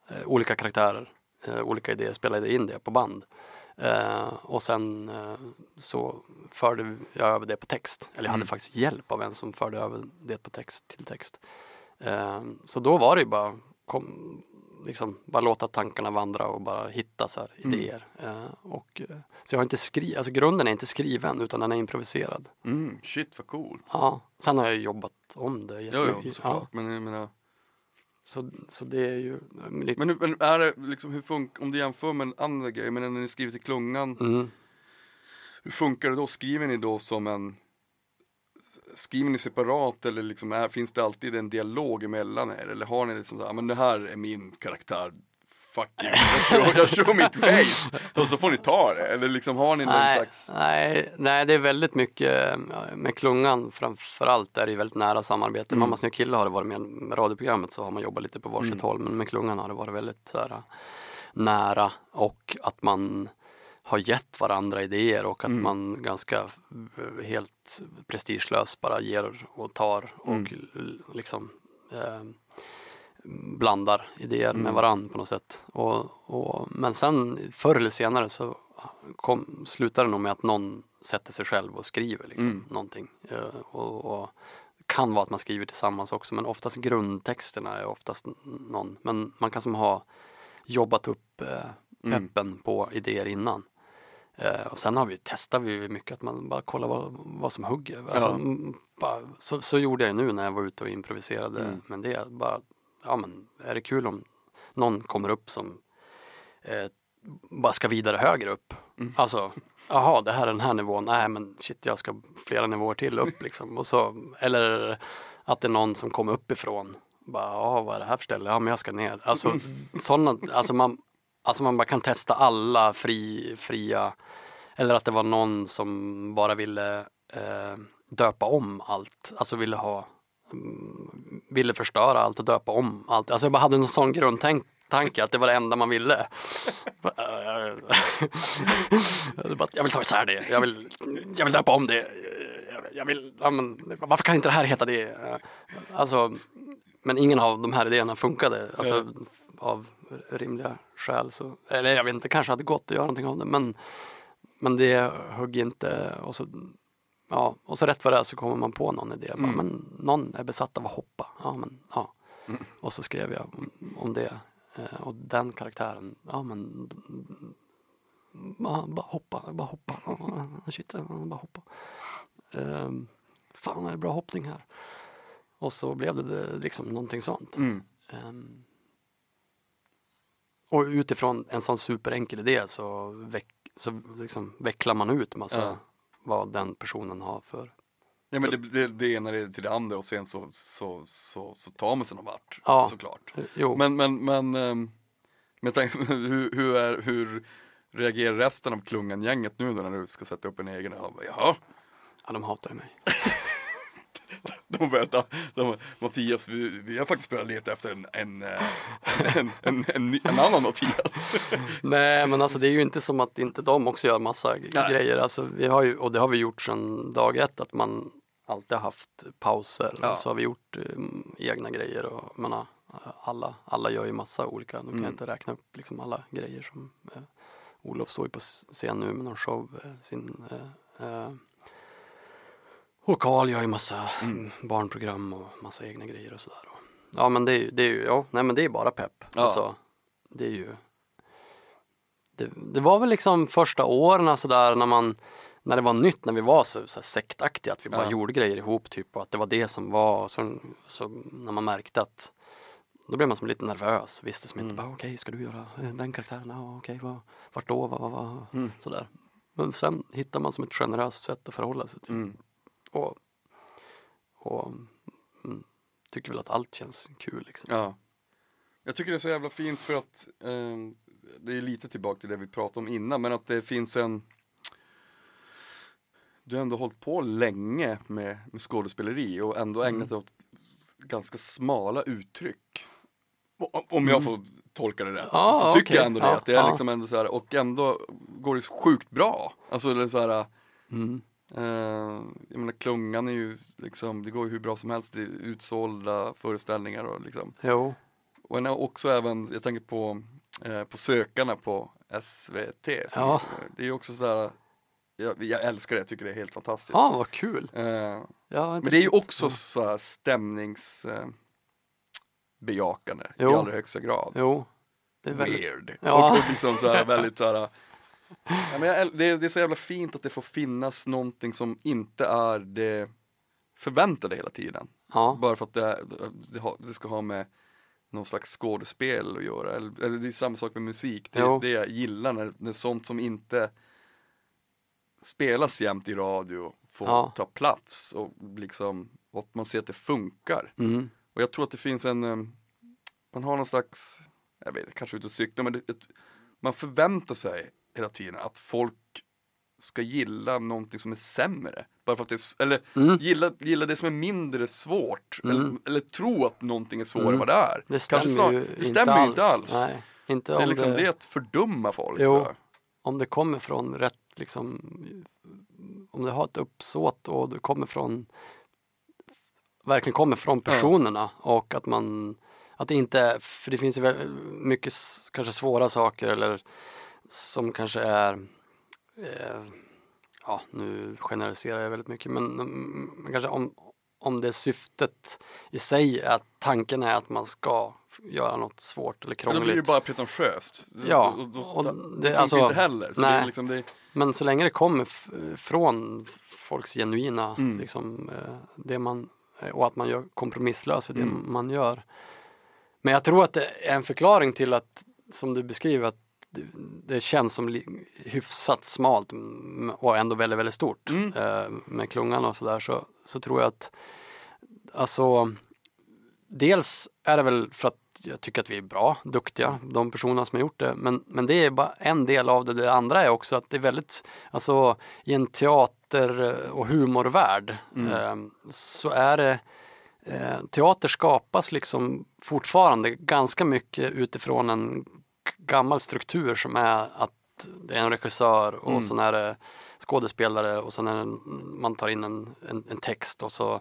Speaker 4: eh, olika karaktärer, eh, olika idéer, spelade in det på band. Eh, och sen eh, så förde jag över det på text, eller jag hade faktiskt hjälp av en som förde över det på text till text. Eh, så då var det ju bara, kom, liksom, bara låta tankarna vandra och bara hitta så här idéer. Eh, och, eh, så jag har inte skrivit, alltså grunden är inte skriven utan den är improviserad.
Speaker 3: Mm. Shit vad coolt.
Speaker 4: Ja, sen har jag jobbat om det
Speaker 3: Jo, jo, såklart. Men jag menar,
Speaker 4: så, så det är ju lite...
Speaker 3: men, men är det liksom, hur funkar, om du jämför med en annan grej, men när ni skriver till klungan,
Speaker 4: Mm.
Speaker 3: hur funkar det då? Skriver ni då som en Skriver ni separat eller liksom är, finns det alltid en dialog emellan er? Eller har ni liksom så här, men det här är min karaktär, fuck you, jag kör, jag kör mitt face och så får ni ta det? Eller liksom har ni någon
Speaker 4: Nej,
Speaker 3: slags
Speaker 4: nej, nej, det är väldigt mycket eh, med klungan framförallt är det väldigt nära samarbete.
Speaker 3: Mm.
Speaker 4: Mamma snö kille har det varit med, med radioprogrammet så har man jobbat lite på varsitt
Speaker 3: Mm.
Speaker 4: håll men med klungan har det varit väldigt så här, nära och att man har gett varandra idéer och
Speaker 3: Mm.
Speaker 4: att man ganska eh, helt prestigelöst bara ger och tar och
Speaker 3: Mm.
Speaker 4: liksom eh, blandar idéer
Speaker 3: Mm.
Speaker 4: med varann på något sätt. Och, och, men sen förr eller senare så kom, slutar det nog med att någon sätter sig själv och skriver liksom,
Speaker 3: Mm.
Speaker 4: någonting. Eh, och, och kan vara att man skriver tillsammans också men oftast grundtexterna är oftast någon. Men man kan som ha jobbat upp eh,
Speaker 3: Mm.
Speaker 4: peppen på idéer innan. Eh, och sen har vi, testar vi mycket att man bara kollar vad, vad som hugger. Alltså,
Speaker 3: Ja.
Speaker 4: mm, bara, så, så gjorde jag nu när jag var ute och improviserade.
Speaker 3: Mm.
Speaker 4: Men det är bara, ja men är det kul om någon kommer upp som eh, bara ska vidare högre upp.
Speaker 3: Mm.
Speaker 4: Alltså, jaha det här är den här nivån, nej men shit jag ska flera nivåer till upp liksom. Och så, eller att det är någon som kommer uppifrån. Bara, ja vad är det här för ställe? Ja men jag ska ner. Alltså sådana, alltså man, alltså man bara kan testa alla fri, fria. Eller att det var någon som bara ville eh, döpa om allt. Alltså ville ha mm, ville förstöra allt och döpa om allt. Alltså jag bara hade en sån grundtanke att det var det enda man ville. Jag vill ta isär det, jag vill, jag vill döpa om det. Jag vill, ja, men, varför kan inte det här heta det? Alltså, men ingen av de här idéerna funkade. Alltså, av rimliga skäl. Så, eller jag vet inte, kanske hade gått att göra någonting av det. Men, men det högg inte. Och så, ja, och så rätt vad det är så kommer man på någon idé. Bara, men någon är besatt av att hoppa. Ja, men, ja. Och så skrev jag om, om det. Eh, och den karaktären, ja men bara, bara hoppa, bara hoppa. Ja, Shit, bara hoppa. Um, fan är det bra hoppning här. Och så blev det, liksom någonting sånt.
Speaker 3: Mm.
Speaker 4: Ehm, och utifrån en sån superenkel idé så, veck, så liksom vecklar man ut massa
Speaker 3: Ja.
Speaker 4: vad den personen har för
Speaker 3: Ja men det, det, det ena leder till det andra och sen så, så, så, så tar man sig någon vart
Speaker 4: Ja.
Speaker 3: såklart.
Speaker 4: Jo,
Speaker 3: Men, men, men, um, med tanke, hur, hur, är, hur reagerar resten av klungan-gänget nu då när du ska sätta upp en egen? Bara, Jaha,
Speaker 4: ja, de hatar ju mig.
Speaker 3: de ta, de, Mattias, vi, vi har faktiskt börjat leta efter en, en, eh, en, en, annan Mattias.
Speaker 4: Nej men alltså det är ju inte som att inte de också gör massa grejer. Alltså, vi har ju, och det har vi gjort sedan dag ett att man alltid haft pauser
Speaker 3: Ja.
Speaker 4: så har vi gjort eh, egna grejer och menar, alla, alla gör ju massa olika, nu kan
Speaker 3: Mm.
Speaker 4: jag inte räkna upp liksom alla grejer som eh, Olof står ju på scen nu med någon show, sin eh, och Karl gör ju massa
Speaker 3: Mm.
Speaker 4: barnprogram och massa egna grejer och sådär. Ja men det är ju, det är ju, ja, nej men det är bara pepp.
Speaker 3: Ja.
Speaker 4: Alltså, det är ju det, det var väl liksom första åren sådär när man när det var nytt, när vi var så, så sektaktiga, att vi bara
Speaker 3: Ja.
Speaker 4: gjorde grejer ihop typ och att det var det som var. Så, så när man märkte att då blev man som lite nervös, visste som inte
Speaker 3: Mm.
Speaker 4: bara okej, ska du göra eh, den karaktären? Ja, okej, vad, vart då? Vad, vad, vad?
Speaker 3: Mm.
Speaker 4: Sådär. Men sen hittar man som ett generöst sätt att förhålla sig till.
Speaker 3: Mm.
Speaker 4: Och, och mm, tycker väl att allt känns kul liksom.
Speaker 3: Ja. Jag tycker det är så jävla fint för att eh, det är lite tillbaka till det vi pratade om innan men att det finns en Du har ändå hållit på länge med, med skådespeleri och ändå
Speaker 4: Mm.
Speaker 3: ägnat dig åt ganska smala uttryck. Om jag får tolka det rätt
Speaker 4: Mm. Ja,
Speaker 3: så, så tycker
Speaker 4: okej.
Speaker 3: jag ändå det.
Speaker 4: Ja,
Speaker 3: Att det är
Speaker 4: ja.
Speaker 3: liksom ändå så här, och ändå går det sjukt bra. Alltså det är så här,
Speaker 4: Mm.
Speaker 3: Eh, jag menar klungan är ju liksom, det går ju hur bra som helst, det är utsålda föreställningar och liksom.
Speaker 4: Jo,
Speaker 3: Och har också även, jag tänker på, eh, på sökarna på SVT.
Speaker 4: Ja.
Speaker 3: Det är ju också så här, jag, jag älskar det, jag tycker det är helt fantastiskt.
Speaker 4: ja vad kul.
Speaker 3: Eh,
Speaker 4: Jag inte
Speaker 3: men det är ju också så här stämnings eh, i allra högsta grad.
Speaker 4: Jo, det är väldigt,
Speaker 3: Weird.
Speaker 4: Ja.
Speaker 3: Och, och liksom så här väldigt så här, ja, men jag, det, det är så jävla fint att det får finnas någonting som inte är det förväntade hela tiden.
Speaker 4: ja,
Speaker 3: Bara för att det, det, det ska ha med någon slags skådespel att göra. Eller, eller det är samma sak med musik. Det är det jag gillar när, när sånt som inte spelas jämt i radio får
Speaker 4: Ja.
Speaker 3: ta plats och liksom och att man ser att det funkar.
Speaker 4: mm.
Speaker 3: Och jag tror att det finns en, eh, man har någon slags, jag vet kanske ute och cykla, men det, ett, man förväntar sig hela tiden att folk ska gilla någonting som är sämre. Bara för att det är, eller
Speaker 4: Mm.
Speaker 3: gilla, gilla det som är mindre svårt.
Speaker 4: Mm.
Speaker 3: Eller, eller tro att någonting är svårare
Speaker 4: Mm.
Speaker 3: vad det är.
Speaker 4: det stämmer
Speaker 3: snar-
Speaker 4: ju
Speaker 3: det
Speaker 4: inte
Speaker 3: stämmer
Speaker 4: alls.
Speaker 3: ju inte alls.
Speaker 4: Nej, inte
Speaker 3: Det är
Speaker 4: om
Speaker 3: liksom
Speaker 4: det,
Speaker 3: det att fördumma folk.
Speaker 4: Jo.
Speaker 3: Så.
Speaker 4: om det kommer från rätt, liksom, om det har ett uppsåt och det kommer från, verkligen kommer från personerna och att man, att det inte, för det finns ju mycket kanske svåra saker eller som kanske är, eh, ja nu generaliserar jag väldigt mycket men, mm, men kanske om, om det syftet i sig att tanken är att man ska göra något svårt eller
Speaker 3: Men
Speaker 4: krångligt.
Speaker 3: då blir det bara pretentiöst.
Speaker 4: Ja,
Speaker 3: och, då,
Speaker 4: och
Speaker 3: det,
Speaker 4: det- alltså,
Speaker 3: inte heller. Så
Speaker 4: nej.
Speaker 3: liksom, det,
Speaker 4: Men så länge det kommer från folks genuina,
Speaker 3: Mm.
Speaker 4: liksom, eh, det man, eh, och att man gör kompromisslöst i det
Speaker 3: Mm.
Speaker 4: man gör. Men jag tror att det är en förklaring till att, som du beskriver, att det, känns som hyfsat smalt mm, och ändå väldigt, väldigt stort
Speaker 3: Mm.
Speaker 4: eh, med klungan och sådär så, så tror jag att alltså dels är det väl för att jag tycker att vi är bra, duktiga, de personerna som har gjort det. Men, men det är bara en del av det. Det andra är också att det är väldigt, alltså i en teater och humorvärld eh, så är det eh, teater skapas liksom fortfarande ganska mycket utifrån en gammal struktur som är att det är en regissör och
Speaker 3: Mm.
Speaker 4: sen är det skådespelare och sen är det, man tar in en, en, en text och så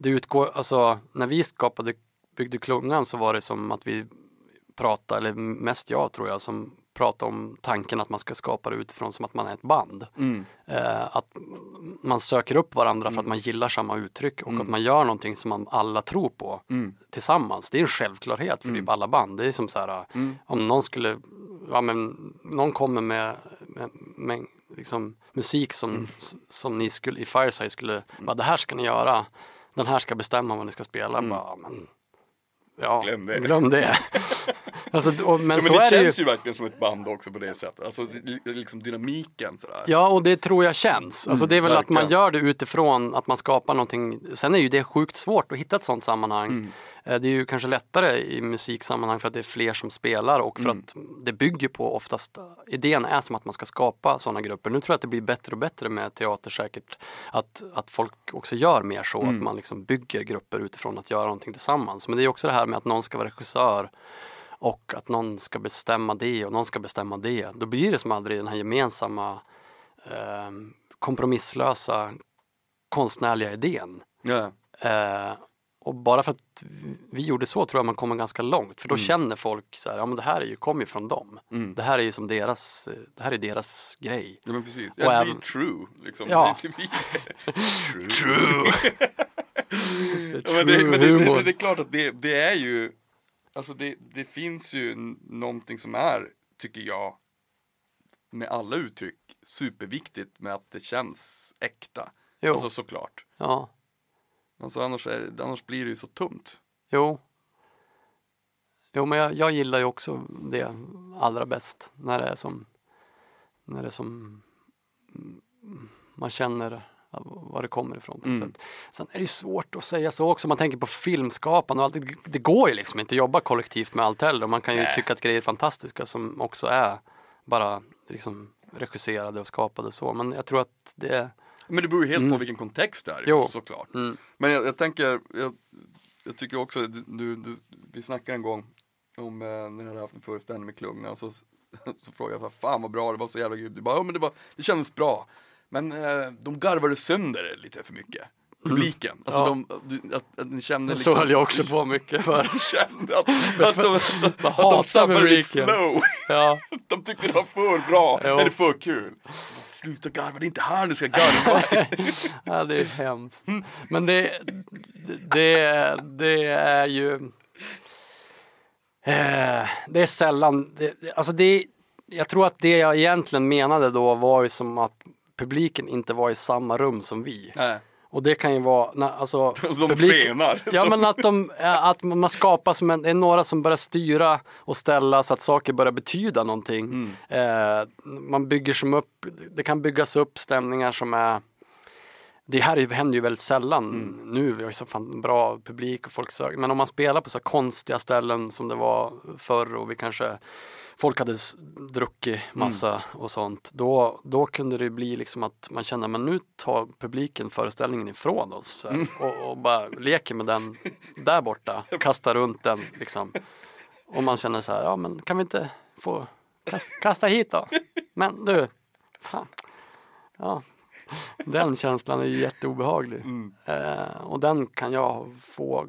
Speaker 4: det utgår, alltså när vi skapade byggde klungan så var det som att vi pratade, eller mest jag tror jag, som pratade om tanken att man ska skapa det utifrån som att man är ett band.
Speaker 3: mm,
Speaker 4: Eh, att man söker upp varandra för att man gillar samma uttryck och att man gör någonting som man alla tror på
Speaker 3: mm,
Speaker 4: tillsammans. Det är en självklarhet för typ alla band. Det är som så här,
Speaker 3: mm.
Speaker 4: om någon skulle, ja men någon kommer med, med, med liksom musik som,
Speaker 3: Mm.
Speaker 4: som ni skulle, i Fireside skulle, bara det här ska ni göra, den här ska bestämma vad ni ska spela.
Speaker 3: Mm.
Speaker 4: Bara, men, ja,
Speaker 3: Glöm det.
Speaker 4: Glöm det. alltså, och, men
Speaker 3: Ja, men det
Speaker 4: det ju.
Speaker 3: känns ju verkligen som ett band också på det sättet. Alltså liksom dynamiken sådär.
Speaker 4: Ja, och det tror jag känns. Alltså
Speaker 3: Mm,
Speaker 4: det är väl att man gör det utifrån att man skapar någonting. Sen är ju det sjukt svårt att hitta ett sådant sammanhang.
Speaker 3: Mm.
Speaker 4: Eh, Det är ju kanske lättare i musiksammanhang för att det är fler som spelar och för
Speaker 3: Mm.
Speaker 4: att det bygger på oftast, idén är som att man ska skapa sådana grupper. Nu tror jag att det blir bättre och bättre med teater säkert. Att, att folk också gör mer så,
Speaker 3: Mm.
Speaker 4: att man liksom bygger grupper utifrån att göra någonting tillsammans. Men det är också det här med att någon ska vara regissör och att någon ska bestämma det och någon ska bestämma det. Då blir det som aldrig den här gemensamma eh, kompromisslösa konstnärliga idén.
Speaker 3: Ja.
Speaker 4: Eh, och bara för att vi gjorde så tror jag man kommer ganska långt. För då
Speaker 3: Mm.
Speaker 4: känner folk så här, ja men det här är ju, kommer ju från dem.
Speaker 3: Mm.
Speaker 4: Det här är ju som deras, det här är deras grej.
Speaker 3: Ja men precis,
Speaker 4: Och
Speaker 3: det
Speaker 4: även-
Speaker 3: true liksom.
Speaker 4: Ja.
Speaker 3: Blir... true.
Speaker 4: True!
Speaker 3: Ja, men det, men det, det, det, är klart att det är ju, alltså det, det finns ju någonting som är, tycker jag, med alla uttryck, superviktigt med att det känns äkta.
Speaker 4: Jo,
Speaker 3: Alltså såklart.
Speaker 4: ja,
Speaker 3: Alltså annars, är, annars blir det ju så tunt.
Speaker 4: jo. Jo men jag, jag gillar ju också det allra bäst. När det är som, när det är som mm, man känner var det kommer ifrån. På
Speaker 3: Mm.
Speaker 4: sätt. Sen är det svårt att säga så också. Man tänker på filmskapande och allt. Det, det går ju liksom inte att jobba kollektivt med allt heller. Man kan ju
Speaker 3: Nej.
Speaker 4: tycka att grejer är fantastiska som också är bara liksom regisserade och skapade så. Men jag tror att det
Speaker 3: Men det beror ju helt på
Speaker 4: Mm.
Speaker 3: vilken kontext det är
Speaker 4: Jo.
Speaker 3: såklart.
Speaker 4: mm,
Speaker 3: Men jag, jag tänker, jag, jag tycker också, du, du, du, vi snackade en gång om eh, när jag hade haft en föreställning med Klungna och så, så frågade jag, så fan vad bra, det var så jävla grymt. Du bara, ja men det, var, det kändes bra. Men eh, de garvade sönder det lite för mycket. Publiken. Alltså
Speaker 4: Ja.
Speaker 3: de, att, att ni kände liksom,
Speaker 4: så höll jag också på mycket för.
Speaker 3: kände att, att de, att, att de sabbade ditt flow.
Speaker 4: Ja,
Speaker 3: De tyckte det var för bra,
Speaker 4: Jo.
Speaker 3: eller för kul. Sluta garva, det är inte här du ska garva.
Speaker 4: ja, det är hemskt. Men det, det, det är ju... Eh, det är sällan... Det, alltså det, jag tror att det jag egentligen menade då var ju som att publiken inte var i samma rum som vi.
Speaker 3: Nej,
Speaker 4: Och det kan ju vara, när, alltså,
Speaker 3: de
Speaker 4: publik-
Speaker 3: skenar.
Speaker 4: Ja men att, de, att man skapar som en, det är några som börjar styra och ställa så att saker börjar betyda någonting. Eh, man bygger som upp, det kan byggas upp stämningar som är det här är- händer ju väldigt sällan nu, vi har ju så fan bra publik och folk söker. Men om man spelar på så konstiga ställen som det var förr och vi kanske folk hade druckit massa och sånt. Då, då kunde det bli liksom att man känner men nu tar publiken föreställningen ifrån oss här, och, och bara leker med den där borta, kastar runt den liksom. Och man känner så här, ja men kan vi inte få kasta, kasta hit då? Men du, fan. Ja, den känslan är jätteobehaglig.
Speaker 3: Mm.
Speaker 4: Eh, och den kan jag få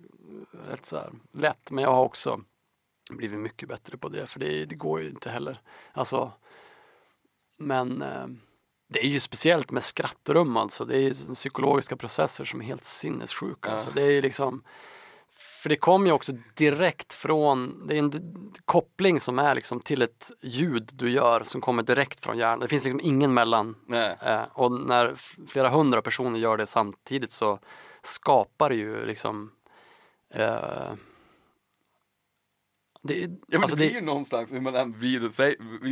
Speaker 4: rätt så här lätt. Men jag har också blivit mycket bättre på det. För det, det går ju inte heller. Alltså, men eh, det är ju speciellt med skrattrum alltså. Det är ju psykologiska processer som är helt sinnessjuka.
Speaker 3: Ja.
Speaker 4: Alltså, det är liksom för det kommer ju också direkt från, det är en koppling som är liksom till ett ljud du gör som kommer direkt från hjärnan. Det finns liksom ingen mellan. Eh, och när flera hundra personer gör det samtidigt så skapar det ju liksom eh, det,
Speaker 3: Ja men
Speaker 4: alltså
Speaker 3: det blir
Speaker 4: det,
Speaker 3: ju någonstans, hur man än vrider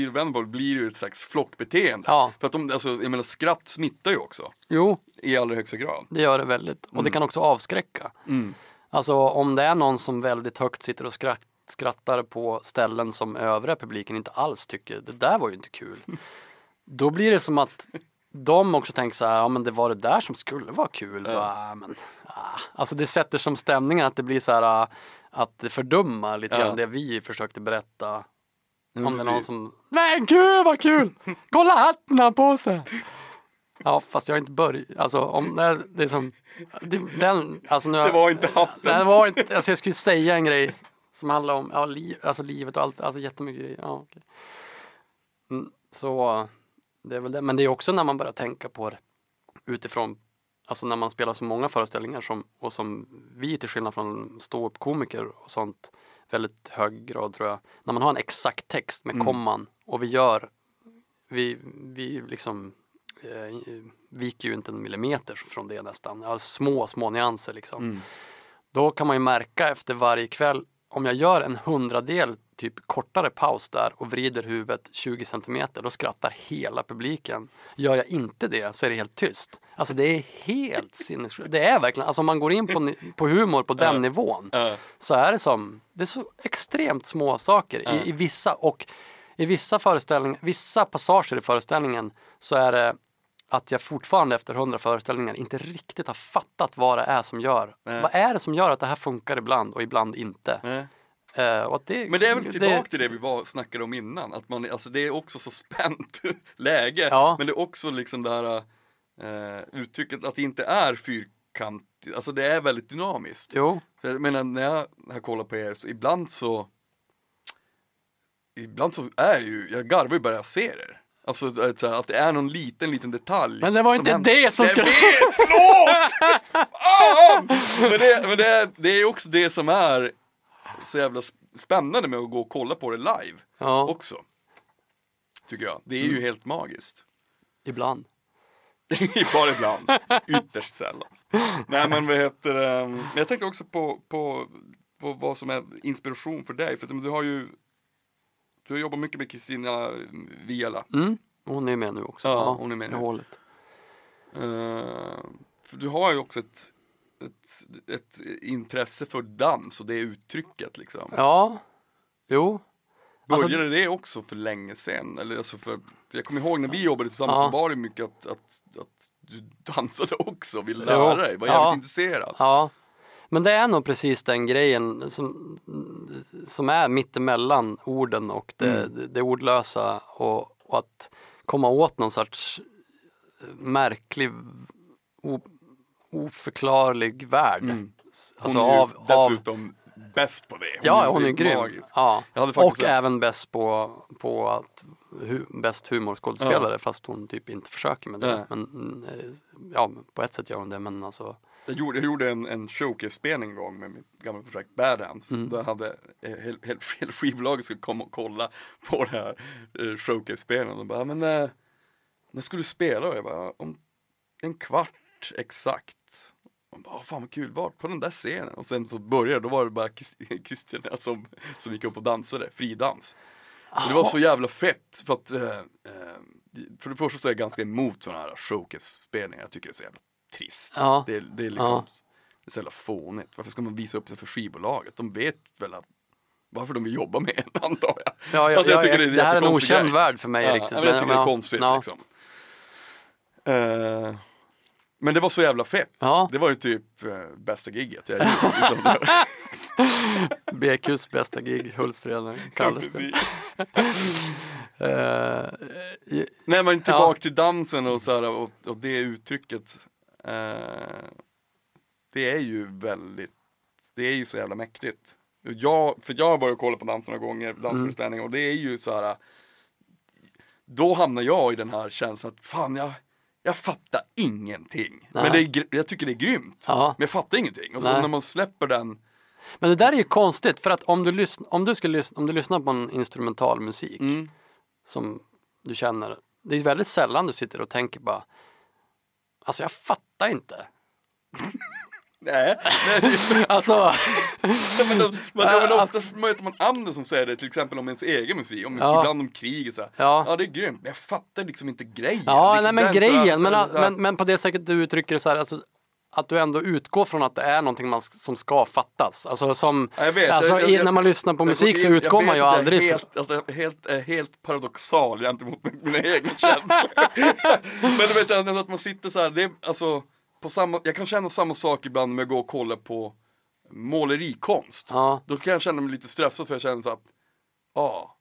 Speaker 3: och vänder blir det ju ett slags flockbeteende.
Speaker 4: Ja.
Speaker 3: För att de, alltså, jag menar skratt smittar ju också.
Speaker 4: jo,
Speaker 3: I allra högsta grad.
Speaker 4: det gör det väldigt. Och det kan också avskräcka. Alltså om det är någon som väldigt högt sitter och skratt, skrattar på ställen som övriga publiken inte alls tycker, det där var ju inte kul. Då blir det som att de också tänker så här, ja men det var det där som skulle vara kul. Bara, men, ah. Alltså det sätter som stämningen att det blir så här ah, att det fördummar lite
Speaker 3: Ja.
Speaker 4: grann det vi försökte berätta. Om det är någon som, men gud vad kul! Kolla hatten han på sig! Ja fast jag har inte börjat, alltså om det det är som, det, den, alltså nu,
Speaker 3: Det var inte hatten.
Speaker 4: Nej, det var inte, alltså jag skulle säga en grej som handlar om ja, liv, alltså livet och allt, alltså jättemycket grejer. Ja, okej. mm, så det är väl det, men det är också när man börjar tänka på det utifrån, alltså när man spelar så många föreställningar som, och som vi till skillnad från ståuppkomiker och sånt, väldigt hög grad tror jag, när man har en exakt text med komman och vi gör, vi, vi liksom eh, viker ju inte en millimeter från det nästan, ja, små, små nyanser liksom.
Speaker 3: Mm.
Speaker 4: Då kan man ju märka efter varje kväll, om jag gör en hundradel typ kortare paus där och vrider huvudet 20 centimeter, då skrattar hela publiken. Gör jag inte det så är det helt tyst. Alltså det är helt sinnessjukt. Det är verkligen, alltså om man går in på, på humor på den nivån
Speaker 3: Ja.
Speaker 4: så är det som, det är så extremt små saker i, i vissa och i vissa föreställningar, vissa passager i föreställningen så är det att jag fortfarande efter hundra föreställningar inte riktigt har fattat vad det är som gör.
Speaker 3: Nej.
Speaker 4: Vad är det som gör att det här funkar ibland och ibland inte?
Speaker 3: Nej.
Speaker 4: Att det,
Speaker 3: Men det är väl tillbaka till det vi var, snackade om innan, att man, alltså det är också så spänt läge,
Speaker 4: Ja.
Speaker 3: men det är också liksom det här, eh, uttrycket att det inte är fyrkantigt, alltså det är väldigt dynamiskt.
Speaker 4: Jo,
Speaker 3: För jag menar när jag, när jag kollar på er så ibland så Ibland så är ju, jag garvar ju bara jag ser er. Alltså att, så det är någon liten, liten detalj.
Speaker 4: Men det var inte
Speaker 3: händer.
Speaker 4: det som
Speaker 3: Jag vet, förlåt! Fan! Men, det, men det, det är också det som är så jävla sp- spännande med att gå och kolla på det live
Speaker 4: ja,
Speaker 3: också. Tycker jag. Det är
Speaker 4: Mm.
Speaker 3: ju helt magiskt.
Speaker 4: ibland.
Speaker 3: Bara ibland. Ytterst sällan. Nej men vad heter det? Men Jag tänkte också på, på, på vad som är inspiration för dig. För du har ju Du har jobbat mycket med Kristina Viala.
Speaker 4: Mm. Hon är med nu också.
Speaker 3: Ja, hon är med nu.
Speaker 4: hålet.
Speaker 3: Eh, för du har ju också ett, ett, ett intresse för dans och det uttrycket liksom.
Speaker 4: Ja, jo. alltså-
Speaker 3: Började det också för länge sedan? Eller alltså för, för jag kommer ihåg när vi jobbade tillsammans
Speaker 4: Ja.
Speaker 3: så var det mycket att, att, att du dansade också, ville lära dig, var jävligt
Speaker 4: Ja.
Speaker 3: intresserad.
Speaker 4: Ja, men det är nog precis den grejen som, som är mittemellan orden och det,
Speaker 3: Mm.
Speaker 4: det, det ordlösa och, och att komma åt någon sorts märklig, o, oförklarlig värld.
Speaker 3: Mm. Hon
Speaker 4: Alltså
Speaker 3: är ju
Speaker 4: av, av,
Speaker 3: dessutom bäst på det.
Speaker 4: ja,
Speaker 3: så
Speaker 4: hon är grym.
Speaker 3: magisk.
Speaker 4: Ja. Och
Speaker 3: en-
Speaker 4: även bäst på, på att hu, bäst humorskådespelare fast hon typ inte försöker med det.
Speaker 3: Nej.
Speaker 4: Men eh, ja, på ett sätt gör hon det men alltså
Speaker 3: Jag gjorde, jag gjorde en, en showcase-spelning en gång med mitt gamla projekt Bad Hands.
Speaker 4: Mm.
Speaker 3: Där hade eh, hela hel, hel skivbolaget skulle komma och kolla på det här eh, showcase-spelningen. Och bara, men eh, när ska du spela? Och jag bara, om en kvart exakt. Och bara, "Ah, fan vad kul, var på den där scenen? Och sen så började, då var det bara Krist- Kristina som, som gick upp och dansade, fridans. Och det var så jävla fett för att eh, eh, för det första så är jag ganska emot sådana här showcase-spelningar. Jag tycker det är så jävla trist.
Speaker 4: Ja.
Speaker 3: Det, är- det är liksom
Speaker 4: Ja.
Speaker 3: det är så jävla fånigt. Varför ska man visa upp sig för skivbolaget? De vet väl att varför de vill jobba med en antar jag.
Speaker 4: Ja, ja,
Speaker 3: Alltså, jag
Speaker 4: ja,
Speaker 3: tycker det är
Speaker 4: det här är en okänd
Speaker 3: grej.
Speaker 4: värld för mig
Speaker 3: ja,
Speaker 4: riktigt.
Speaker 3: men jag tycker det är konstigt liksom. Eh, men det var så jävla fett.
Speaker 4: Ja.
Speaker 3: Det var ju typ eh, bästa gigget jag gjort. Det-
Speaker 4: BQs bästa gig, Hultsfred, Kalles. I-
Speaker 3: Nej men tillbaka
Speaker 4: Ja.
Speaker 3: till dansen och, så här, och, och det uttrycket. Eh, det är ju väldigt, det är ju så jävla mäktigt. Jag, för jag har varit och kollat på dans några gånger, dansföreställningar och det är ju så här. Då hamnar jag i den här känslan att fan jag, jag fattar ingenting. Men
Speaker 4: Nej.
Speaker 3: det är, jag tycker det är grymt.
Speaker 4: Ja.
Speaker 3: Men jag fattar ingenting. Och så
Speaker 4: Nej.
Speaker 3: när man släpper den,
Speaker 4: Men det där är ju konstigt för att om du, lyssn- om du, skulle lyssna, om du lyssnar på en instrumental musik
Speaker 3: mm,
Speaker 4: som du känner, det är väldigt sällan du sitter och tänker bara Alltså jag fattar inte.
Speaker 3: nej,
Speaker 4: Alltså,
Speaker 3: men, då, men, ja, men ofta möter man andra som säger det, till exempel om ens egen musik, om,
Speaker 4: Ja.
Speaker 3: ibland om kriget så här.
Speaker 4: Ja.
Speaker 3: ja det är grymt, men jag fattar liksom inte grejen.
Speaker 4: ja nej men grejen,
Speaker 3: så
Speaker 4: men,
Speaker 3: här- så här-
Speaker 4: men, men på det sättet du uttrycker det så här, alltså, att du ändå utgår från att det är någonting man, som ska fattas. Alltså som,
Speaker 3: Ja, jag vet,
Speaker 4: alltså
Speaker 3: jag- jag- jag-
Speaker 4: när man lyssnar på
Speaker 3: jag-
Speaker 4: musik så
Speaker 3: jag-
Speaker 4: utgår
Speaker 3: jag
Speaker 4: man
Speaker 3: vet
Speaker 4: ju
Speaker 3: att jag är
Speaker 4: aldrig
Speaker 3: helt, att jag är helt, är helt paradoxal gentemot mina egna känslor. men du vet ändå att man sitter så här, det är, alltså, på samma, jag kan känna samma sak ibland med att gå och kolla på målerikonst.
Speaker 4: Ja.
Speaker 3: Då kan jag känna mig lite stressad för jag känner så att, ja,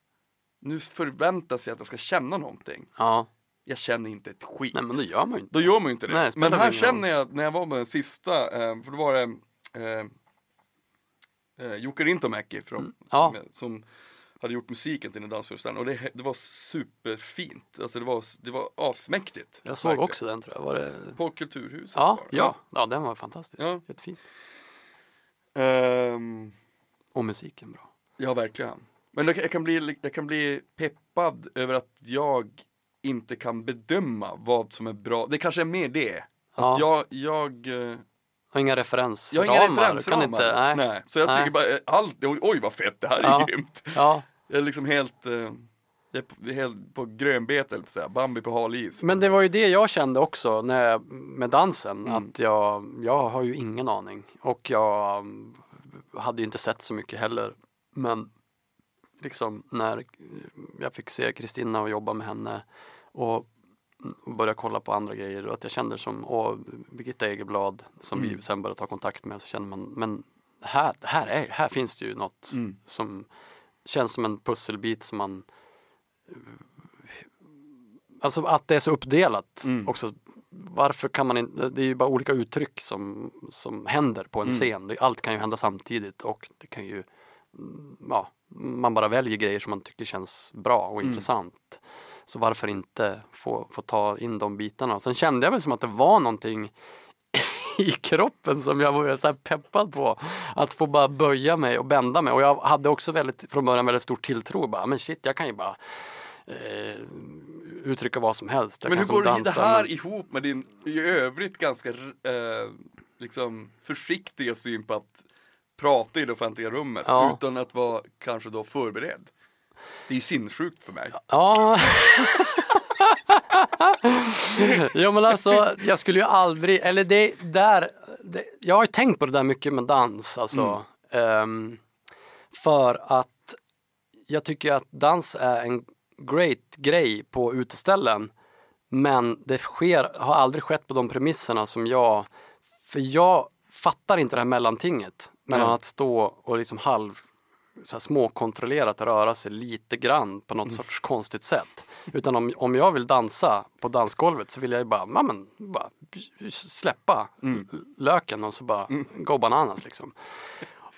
Speaker 3: nu förväntas jag att jag ska känna någonting.
Speaker 4: Ja,
Speaker 3: Jag känner inte ett skit.
Speaker 4: nej men det gör man ju inte.
Speaker 3: Då gör man ju inte det.
Speaker 4: Nej,
Speaker 3: men här känner jag, när jag var med den sista, eh, för då var det eh, eh, Jukka Rintomäki från,
Speaker 4: Mm, ja.
Speaker 3: som, som hade gjort musiken till den dansföreställningen och det, det var superfint. Alltså det var, det var asmäktigt.
Speaker 4: Jag såg
Speaker 3: verkligen.
Speaker 4: också den tror jag. Var det...
Speaker 3: På Kulturhuset
Speaker 4: Ja,
Speaker 3: var det.
Speaker 4: ja, ja, den var fantastisk.
Speaker 3: Ja.
Speaker 4: Jättefin.
Speaker 3: Ehm,
Speaker 4: Och musiken bra.
Speaker 3: ja, verkligen. Men jag, jag, kan bli, jag kan bli peppad över att jag inte kan bedöma vad som är bra. Det kanske är mer det. Att
Speaker 4: Ja.
Speaker 3: jag, jag eh,
Speaker 4: Har inga
Speaker 3: Jag
Speaker 4: referensramar.
Speaker 3: har inga referensramar.
Speaker 4: Kan inte, nej.
Speaker 3: Så jag
Speaker 4: Nej.
Speaker 3: tycker bara, eh, allt, oj, oj vad fett, det här är
Speaker 4: Ja.
Speaker 3: grymt.
Speaker 4: Ja.
Speaker 3: Jag är liksom helt, eh, jag är helt på grönbete, på säga, Bambi på hal is.
Speaker 4: Men det var ju det jag kände också när jag, med dansen.
Speaker 3: Mm.
Speaker 4: Att jag, jag har ju ingen aning. Och jag hade ju inte sett så mycket heller. Men liksom när jag fick se Kristina och jobba med henne och börja kolla på andra grejer och att jag kände som, och Birgitta Egerblad som
Speaker 3: Mm.
Speaker 4: vi sen började ta kontakt med så känner man, men här, här, är, här finns det ju något
Speaker 3: Mm.
Speaker 4: som känns som en pusselbit som man Alltså att det är så uppdelat
Speaker 3: Mm.
Speaker 4: också varför kan man inte, det är ju bara olika uttryck som, som händer på en
Speaker 3: Mm.
Speaker 4: scen. Allt kan ju hända samtidigt och det kan ju, mm, ja, man bara väljer grejer som man tycker känns bra och
Speaker 3: Mm.
Speaker 4: intressant. Så varför inte få, få ta in de bitarna? Sen kände jag väl som att det var någonting i kroppen som jag var så peppad på. Att få bara böja mig och bända mig. Och jag hade också väldigt, från början väldigt stor tilltro. Bara, men shit, jag kan ju bara eh, uttrycka vad som helst. Jag
Speaker 3: Men hur går det
Speaker 4: dansa,
Speaker 3: här
Speaker 4: men-
Speaker 3: ihop med din i övrigt ganska eh, liksom försiktiga syn på att prata i det offentliga rummet
Speaker 4: Ja.
Speaker 3: utan att vara kanske då förberedd? Det är ju sinnessjukt för mig.
Speaker 4: Ja. ja men alltså jag skulle ju aldrig, eller det där, det, jag har ju tänkt på det där mycket med dans alltså. Ehm, för att jag tycker att dans är en great grej på uteställen. Men det sker, har aldrig skett på de premisserna som jag, för jag fattar inte det här mellantinget mellan
Speaker 3: Nej.
Speaker 4: att stå och liksom halv så här småkontrollerat röra sig lite grann på något sorts konstigt sätt. Utan om, om jag vill dansa på dansgolvet så vill jag ju bara, ja, men, bara släppa löken och så bara go bananas liksom.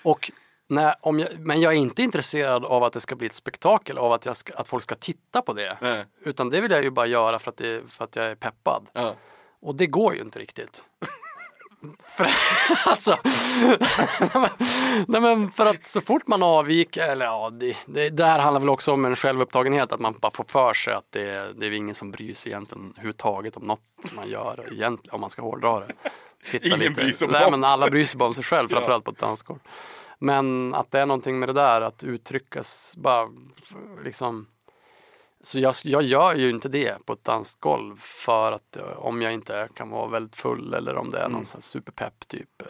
Speaker 4: Och när, om jag, men jag är inte intresserad av att det ska bli ett spektakel, av att, jag ska, att folk ska titta på det.
Speaker 3: Nej.
Speaker 4: Utan det vill jag ju bara göra för att, det, för att jag är peppad.
Speaker 3: Ja.
Speaker 4: Och det går ju inte riktigt. För, alltså, nej men för att så fort man avviker, eller ja, det, det där handlar väl också om en självupptagenhet, att man bara får för sig att det, det är ingen som bryr sig egentligen överhuvudtaget om något man gör, egentligen, om man ska hårdra det. Titta
Speaker 3: Ingen bryr sig om
Speaker 4: nej,
Speaker 3: något.
Speaker 4: men alla bryr sig bara om sig själv, framförallt på ett dansgolv. Men att det är någonting med det där, att uttryckas bara liksom så jag, jag gör ju inte det på ett dansgolv för att eh, om jag inte kan vara väldigt full eller om det är
Speaker 3: Mm.
Speaker 4: någon sån här superpepp typ.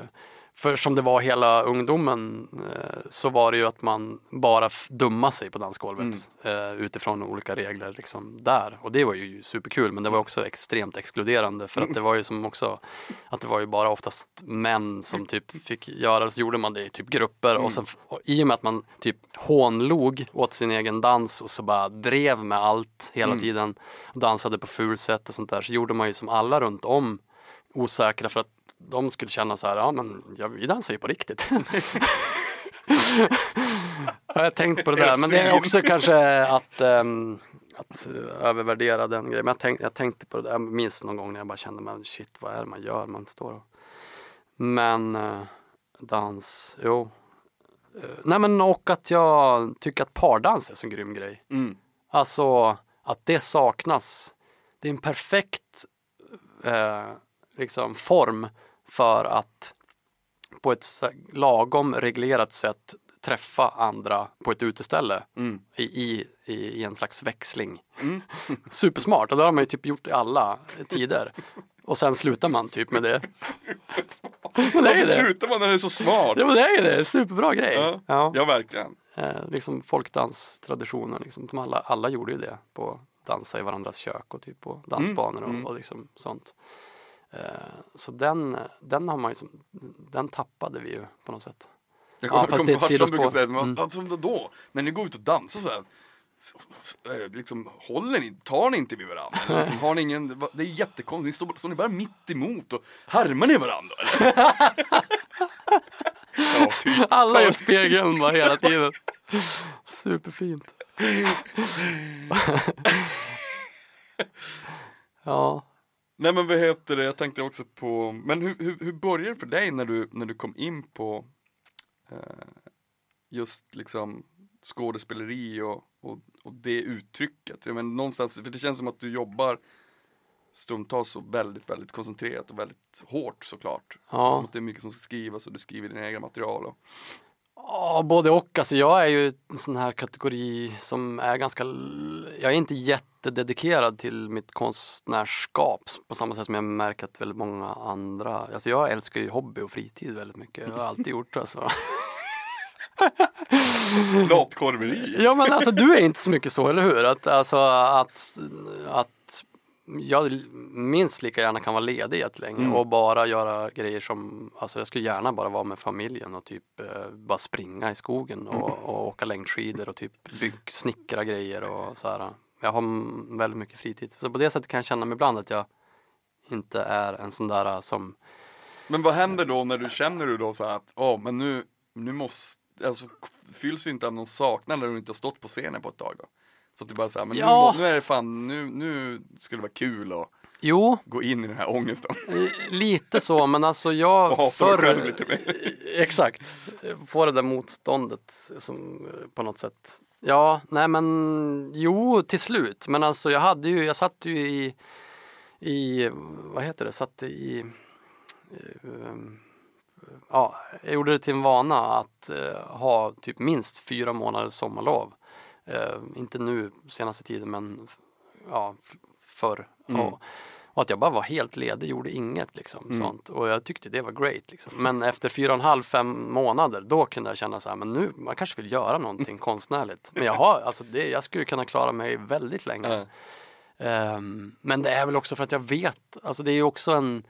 Speaker 4: För som det var hela ungdomen eh, så var det ju att man bara dumma sig på dansgolvet
Speaker 3: Mm.
Speaker 4: eh, utifrån olika regler liksom där. Och det var ju superkul men det var också extremt exkluderande för att det var ju som också att det var ju bara oftast män som typ fick göra så gjorde man det i typ grupper och, så, och i och med att man typ hånlog åt sin egen dans och så bara drev med allt hela tiden och dansade på ful sätt och sånt där så gjorde man ju som alla runt om osäkra för att de skulle känna så här, ja men ja, vi dansar ju på riktigt. jag har tänkt på det där, men det är också kanske att, ehm, att eh, övervärdera den grejen. Men jag, tänk, jag tänkte på det där, jag minns någon gång när jag bara kände, men shit vad är det man gör? Man står och... Men eh, dans, jo. Eh, nej men och att jag tycker att pardans är en så grym grej.
Speaker 3: Mm.
Speaker 4: Alltså att det saknas. Det är en perfekt eh, liksom form för att på ett lagom reglerat sätt träffa andra på ett uteställe
Speaker 3: Mm.
Speaker 4: i, i, i, en slags växling.
Speaker 3: Mm.
Speaker 4: Supersmart och det har man ju typ gjort i alla tider. Och sen slutar man typ med det. Men det
Speaker 3: Varför slutar man när det är så smart?
Speaker 4: Ja men det är det, superbra grej.
Speaker 3: Ja.
Speaker 4: Ja.
Speaker 3: Ja, verkligen.
Speaker 4: Eh, liksom folkdanstraditionen, liksom, som alla, alla gjorde ju det på dansa i varandras kök och typ på dansbanor och,
Speaker 3: mm.
Speaker 4: och liksom sånt. Eh, så den, den har man ju som, den tappade vi ju på något sätt.
Speaker 3: Jag
Speaker 4: Ja,
Speaker 3: kommer
Speaker 4: fast
Speaker 3: ihåg
Speaker 4: är
Speaker 3: farsan brukar säga,
Speaker 4: Mm.
Speaker 3: alltså då, när ni går ut och dansar så här, så, liksom, håller ni, tar ni inte vid varandra? Eller Liksom, har ni ingen, det är jättekonstigt, ni står, står ni bara mitt emot och härmar ni varandra? Ja, typ.
Speaker 4: Alla gör spegeln bara hela tiden. Superfint. ja,
Speaker 3: Nej men vad heter det, jag tänkte också på, men hur, hur, hur började det för dig när du, när du kom in på eh, just liksom skådespeleri och, och, och det uttrycket? Jag menar, någonstans, för det känns som att du jobbar stundtals så väldigt, väldigt koncentrerat och väldigt hårt såklart.
Speaker 4: Ja.
Speaker 3: Att det är mycket som ska skrivas och du skriver dina egna material. Och,
Speaker 4: Ja, både och. Alltså jag är ju en sån här kategori som är ganska... Jag är inte jättededikerad till mitt konstnärskap på samma sätt som jag märker att väldigt många andra... Alltså jag älskar ju hobby och fritid väldigt mycket. Jag har alltid gjort alltså.
Speaker 3: latkorveri!
Speaker 4: Ja men alltså du är inte så mycket så, eller hur? Att, alltså, att, att jag minst lika gärna kan vara ledig jättelänge
Speaker 3: Mm.
Speaker 4: och bara göra grejer som, alltså jag skulle gärna bara vara med familjen och typ eh, bara springa i skogen och, och åka längdskidor och typ bygg, snickra grejer och så här. Jag har väldigt mycket fritid. Så på det sättet kan jag känna mig ibland att jag inte är en sån där som
Speaker 3: Men vad händer då när du känner du då så att, ja men nu, nu måste, alltså fylls du inte av någon saknad när du inte har stått på scenen på ett tag då? Så att du bara säger, men
Speaker 4: Ja.
Speaker 3: nu, nu är det fan, nu, nu skulle det vara kul att
Speaker 4: Jo,
Speaker 3: gå in i den här ångesten.
Speaker 4: lite så men alltså
Speaker 3: Och
Speaker 4: jag
Speaker 3: hata dig själv lite mer.
Speaker 4: Exakt, få det där motståndet som eh, på något sätt Ja, nej men jo till slut men alltså jag hade ju, jag satt ju i i, vad heter det, satt i eh, Ja, jag gjorde det till en vana att eh, ha typ minst fyra månaders sommarlov. Eh, inte nu senaste tiden men ja, förr.
Speaker 3: Mm.
Speaker 4: Och, och att jag bara var helt ledig, gjorde inget liksom
Speaker 3: Mm.
Speaker 4: sånt. Och jag tyckte det var great liksom. Men efter fyra och en halv, fem månader då kunde jag känna så här, men nu, man kanske vill göra någonting konstnärligt. Men jag har, alltså det, jag skulle kunna klara mig väldigt länge.
Speaker 3: Ja.
Speaker 4: Ehm, men det är väl också för att jag vet, alltså det är ju också en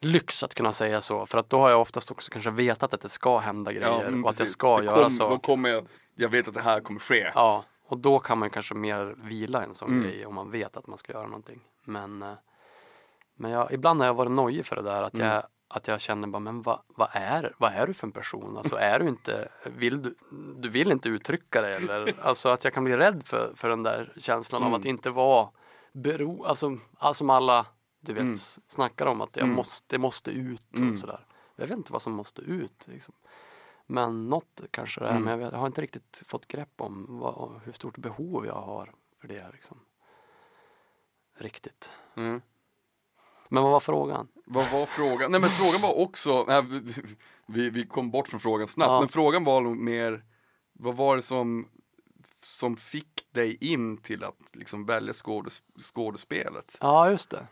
Speaker 4: lyx att kunna säga så. För att då har jag oftast också kanske vetat att det ska hända grejer
Speaker 3: mm,
Speaker 4: och att jag ska
Speaker 3: Det
Speaker 4: göra
Speaker 3: kom-
Speaker 4: så.
Speaker 3: Då kommer jag, jag vet att det här kommer ske.
Speaker 4: Ja, och då kan man kanske mer vila en sån
Speaker 3: Mm.
Speaker 4: grej om man vet att man ska göra någonting. Men, eh, men jag, ibland har jag varit nojig för det där att,
Speaker 3: Mm.
Speaker 4: jag, att jag känner bara, men vad, vad, är, vad är du för en person? Alltså är du inte, vill du, du vill inte uttrycka det eller? Alltså att jag kan bli rädd för, för den där känslan av
Speaker 3: Mm.
Speaker 4: att inte vara bero, alltså, alltså som alla du vet
Speaker 3: Mm.
Speaker 4: snackar om att jag
Speaker 3: Mm.
Speaker 4: måste, det måste ut och
Speaker 3: Mm.
Speaker 4: sådär. Jag vet inte vad som måste ut. Liksom. Men något kanske det är,
Speaker 3: Mm.
Speaker 4: men jag, vet, jag har inte riktigt fått grepp om vad, hur stort behov jag har för det. Liksom. Riktigt.
Speaker 3: Mm.
Speaker 4: Men vad var frågan?
Speaker 3: Vad var frågan? Nej men frågan var också, nej, vi- vi, vi kom bort från frågan snabbt,
Speaker 4: Ja.
Speaker 3: men frågan var nog mer, vad var det som, som fick dig in till att liksom välja skådes, skådespelet?
Speaker 4: Ja, just det.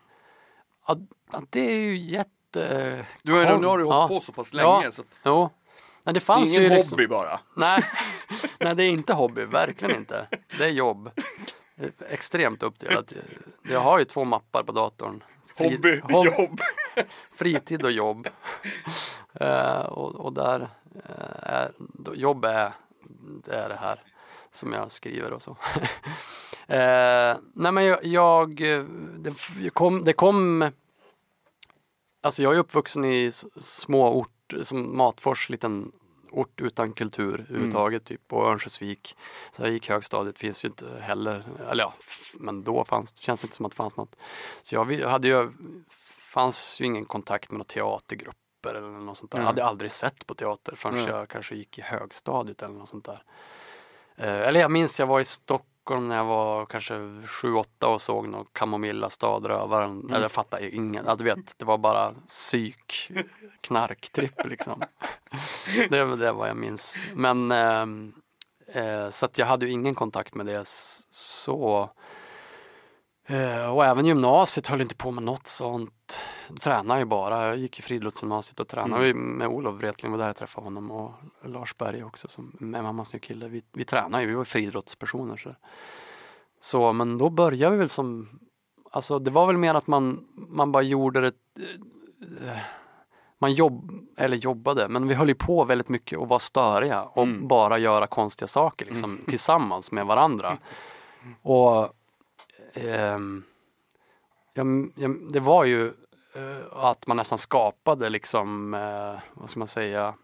Speaker 4: Ja, ja, det är ju jätte...
Speaker 3: Du har, nu har du
Speaker 4: Ja.
Speaker 3: hållit på så pass länge
Speaker 4: Ja.
Speaker 3: så att
Speaker 4: Jo. Nej, det
Speaker 3: det
Speaker 4: fanns
Speaker 3: är ingen
Speaker 4: liksom...
Speaker 3: hobby bara.
Speaker 4: Nej. Nej, det är inte hobby, verkligen inte. Det är jobb. Det Extremt uppdelat. Jag har ju två mappar på datorn.
Speaker 3: Hobby,
Speaker 4: hob-
Speaker 3: jobb.
Speaker 4: fritid och jobb. Eh, och, och där eh, är, då, jobb är det, är det här som jag skriver och så. eh, nej men jag, jag det, kom, det kom Alltså jag är uppvuxen i s- små ort som Matfors, liten ort utan kultur överhuvudtaget, typ på Örnsköldsvik. Så jag gick högstadiet, finns ju inte heller, eller ja, men då fanns det, känns inte som att det fanns något. Så jag hade ju, fanns ju ingen kontakt med några teatergrupper eller något sånt där.
Speaker 3: Nej.
Speaker 4: Jag hade aldrig sett på teater förrän
Speaker 3: Nej.
Speaker 4: jag kanske gick i högstadiet eller något sånt där. Eh, eller jag minns jag var i Stockholm när jag var kanske 7-8 och såg någon Kamomilla stadrövaren. Eller jag fattade ingen, du vet, det var bara psyk, knarktripp liksom. det är väl det vad jag minns. Men ehm, eh, så att jag hade ju ingen kontakt med det så. Eh, och även gymnasiet höll inte på med något sånt. Tränade ju bara. Jag gick i friidrottsgymnasiet och tränade ju med Olof Wretling, var där jag träffade honom och Lars Berg också som är mammas nya kille. Vi, vi tränade ju, vi var friidrottspersoner. Så. så men då började vi väl som, alltså det var väl mer att man, man bara gjorde det eh, man jobb, eller jobbade, men vi höll ju på väldigt mycket och var störiga och
Speaker 3: Mm.
Speaker 4: bara göra konstiga saker liksom, tillsammans med varandra. Och ehm, jag, jag, det var ju eh, att man nästan skapade liksom, eh, vad ska man säga,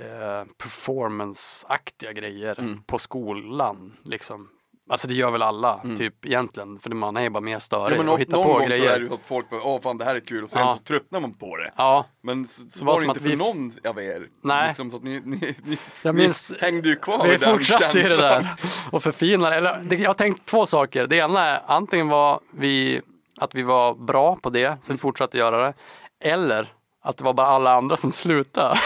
Speaker 4: eh, performance-aktiga grejer
Speaker 3: Mm.
Speaker 4: på skolan. Liksom. Alltså det gör väl alla,
Speaker 3: Mm.
Speaker 4: typ egentligen, för man är ju bara mer
Speaker 3: Ja,
Speaker 4: störig
Speaker 3: men
Speaker 4: och
Speaker 3: någon,
Speaker 4: hittar
Speaker 3: någon
Speaker 4: på
Speaker 3: gång så är det
Speaker 4: grejer.
Speaker 3: ju att folk bara, åh fan det här är kul och sen
Speaker 4: Ja.
Speaker 3: så tröttnar man på det.
Speaker 4: Ja,
Speaker 3: Men så, så
Speaker 4: var
Speaker 3: var det inte för
Speaker 4: vi-
Speaker 3: någon av er.
Speaker 4: Nej.
Speaker 3: Liksom, så att ni, ni, ni,
Speaker 4: jag
Speaker 3: ni
Speaker 4: minns
Speaker 3: hängde ju kvar
Speaker 4: Vi
Speaker 3: i den
Speaker 4: fortsatte i det där och förfinade. Eller, det, jag har tänkt två saker. Det ena är antingen var vi, att vi var bra på det, så vi fortsatte göra det. Eller att det var bara alla andra som slutade.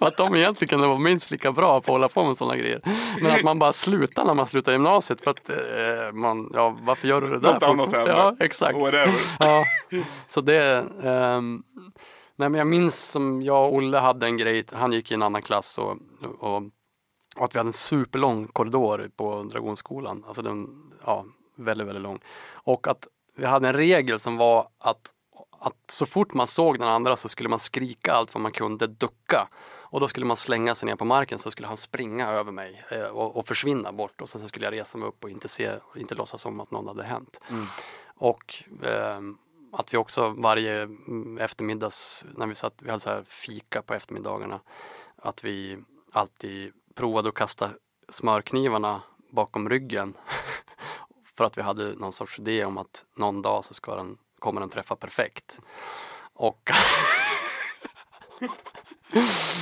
Speaker 4: Och att de egentligen kunde vara minst lika bra på att hålla på med sådana grejer. Men att man bara slutar när man slutar gymnasiet för att eh, man, ja varför gör du det där?
Speaker 3: Något annat händer.
Speaker 4: Ja, exakt.
Speaker 3: Whatever.
Speaker 4: Ja, så det, ehm, nej men jag minns som jag och Olle hade en grej, han gick i en annan klass och, och, och att vi hade en superlång korridor på Dragonskolan, alltså den, ja, väldigt, väldigt lång. Och att vi hade en regel som var att, att så fort man såg den andra så skulle man skrika allt vad man kunde, ducka. Och då skulle man slänga sig ner på marken så skulle han springa över mig eh, och, och försvinna bort och sen så skulle jag resa mig upp och inte se, inte låtsas som att någon hade hänt.
Speaker 3: Mm.
Speaker 4: Och ehm, att vi också varje mm, eftermiddags, när vi satt, vi hade så här fika på eftermiddagarna, att vi alltid provade att kasta smörknivarna bakom ryggen. För att vi hade någon sorts idé om att någon dag så ska den, kommer den träffa perfekt. Och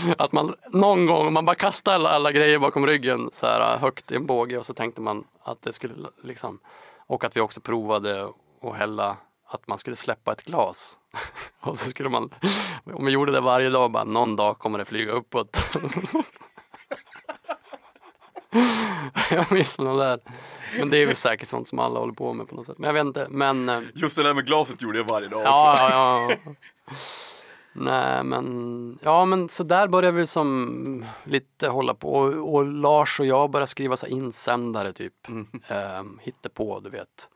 Speaker 4: att man någon gång, man bara kastade alla, alla grejer bakom ryggen så här äh, högt i en båge och så tänkte man att det skulle liksom och att vi också provade att hälla att man skulle släppa ett glas. och så skulle man, om vi gjorde det varje dag, bara någon dag kommer det flyga uppåt. jag minns den där. Men det är väl säkert sånt som alla håller på med på något sätt. Men jag vet inte. Men, eh,
Speaker 3: Just det där med glaset gjorde jag varje dag också.
Speaker 4: ja, ja, ja. Nej men, ja men så där började vi som lite hålla på och, och Lars och jag började skriva så insändare typ. Mm. Eh, på du vet.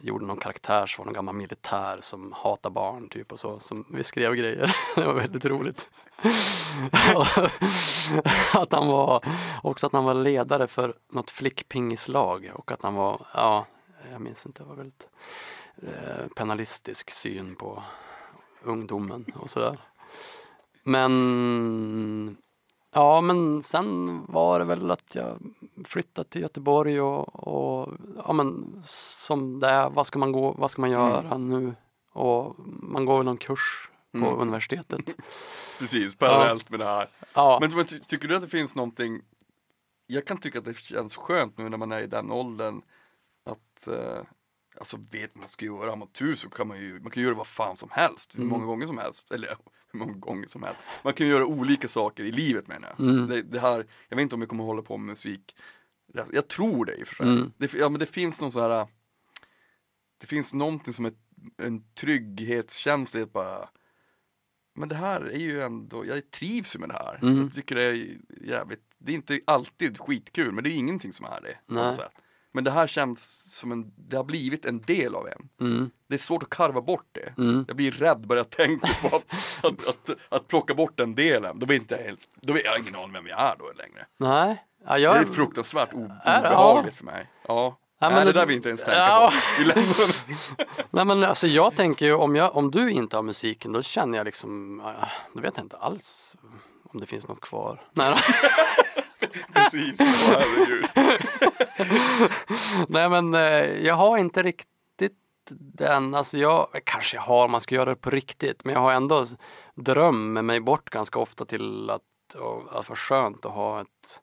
Speaker 4: Gjorde någon karaktär som var någon gammal militär som hatar barn typ och så. Som vi skrev grejer. det var väldigt roligt. att han var, också att han var ledare för något flickpingislag och att han var, ja, jag minns inte, det var väldigt eh, penalistisk syn på ungdomen och sådär. Men ja, men sen var det väl att jag flyttade till Göteborg och, och ja men som det är, vad ska man gå, vad ska man göra mm. nu? Och man går väl någon kurs på mm. universitetet.
Speaker 3: Precis, parallellt ja. med det här. Ja. Men, men ty tycker du att det finns någonting Jag kan tycka att det känns skönt nu när man är i den åldern att eh, Alltså vet man ska göra, har man tur så kan man ju, man kan göra vad fan som helst, hur mm. många gånger som helst, eller hur många gånger som helst. Man kan göra olika saker i livet menar jag. Mm. Det, det, här, jag vet inte om jag kommer hålla på med musik, jag tror det i och för sig. Mm. Det, ja, men det finns någon så här, det finns någonting som är en trygghetskänsla bara men det här är ju ändå, jag trivs ju med det här. Mm. Jag tycker det är jävligt, det är inte alltid skitkul men det är ingenting som är det. Nej. Men det här känns som en, det har blivit en del av en. Mm. Det är svårt att karva bort det. Mm. Jag blir rädd bara jag tänker på att, att, att, att, plocka bort den delen. Då vet inte jag helt, då vet jag ingen aning vem jag är då längre.
Speaker 4: Nej. Ja, jag...
Speaker 3: Det är fruktansvärt obehagligt för mig. Ja. Ja, men Nej, det, där vi inte ens tänka ja. på.
Speaker 4: Nej men alltså jag tänker ju om, jag, om du inte har musiken då känner jag liksom, då vet jag inte alls om det finns något kvar. Nej,
Speaker 3: Precis, oh, herregud.
Speaker 4: Nej men eh, jag har inte riktigt den, alltså jag, kanske jag har, man ska göra det på riktigt, men jag har ändå drömmer mig bort ganska ofta till att, att vara skönt att ha ett,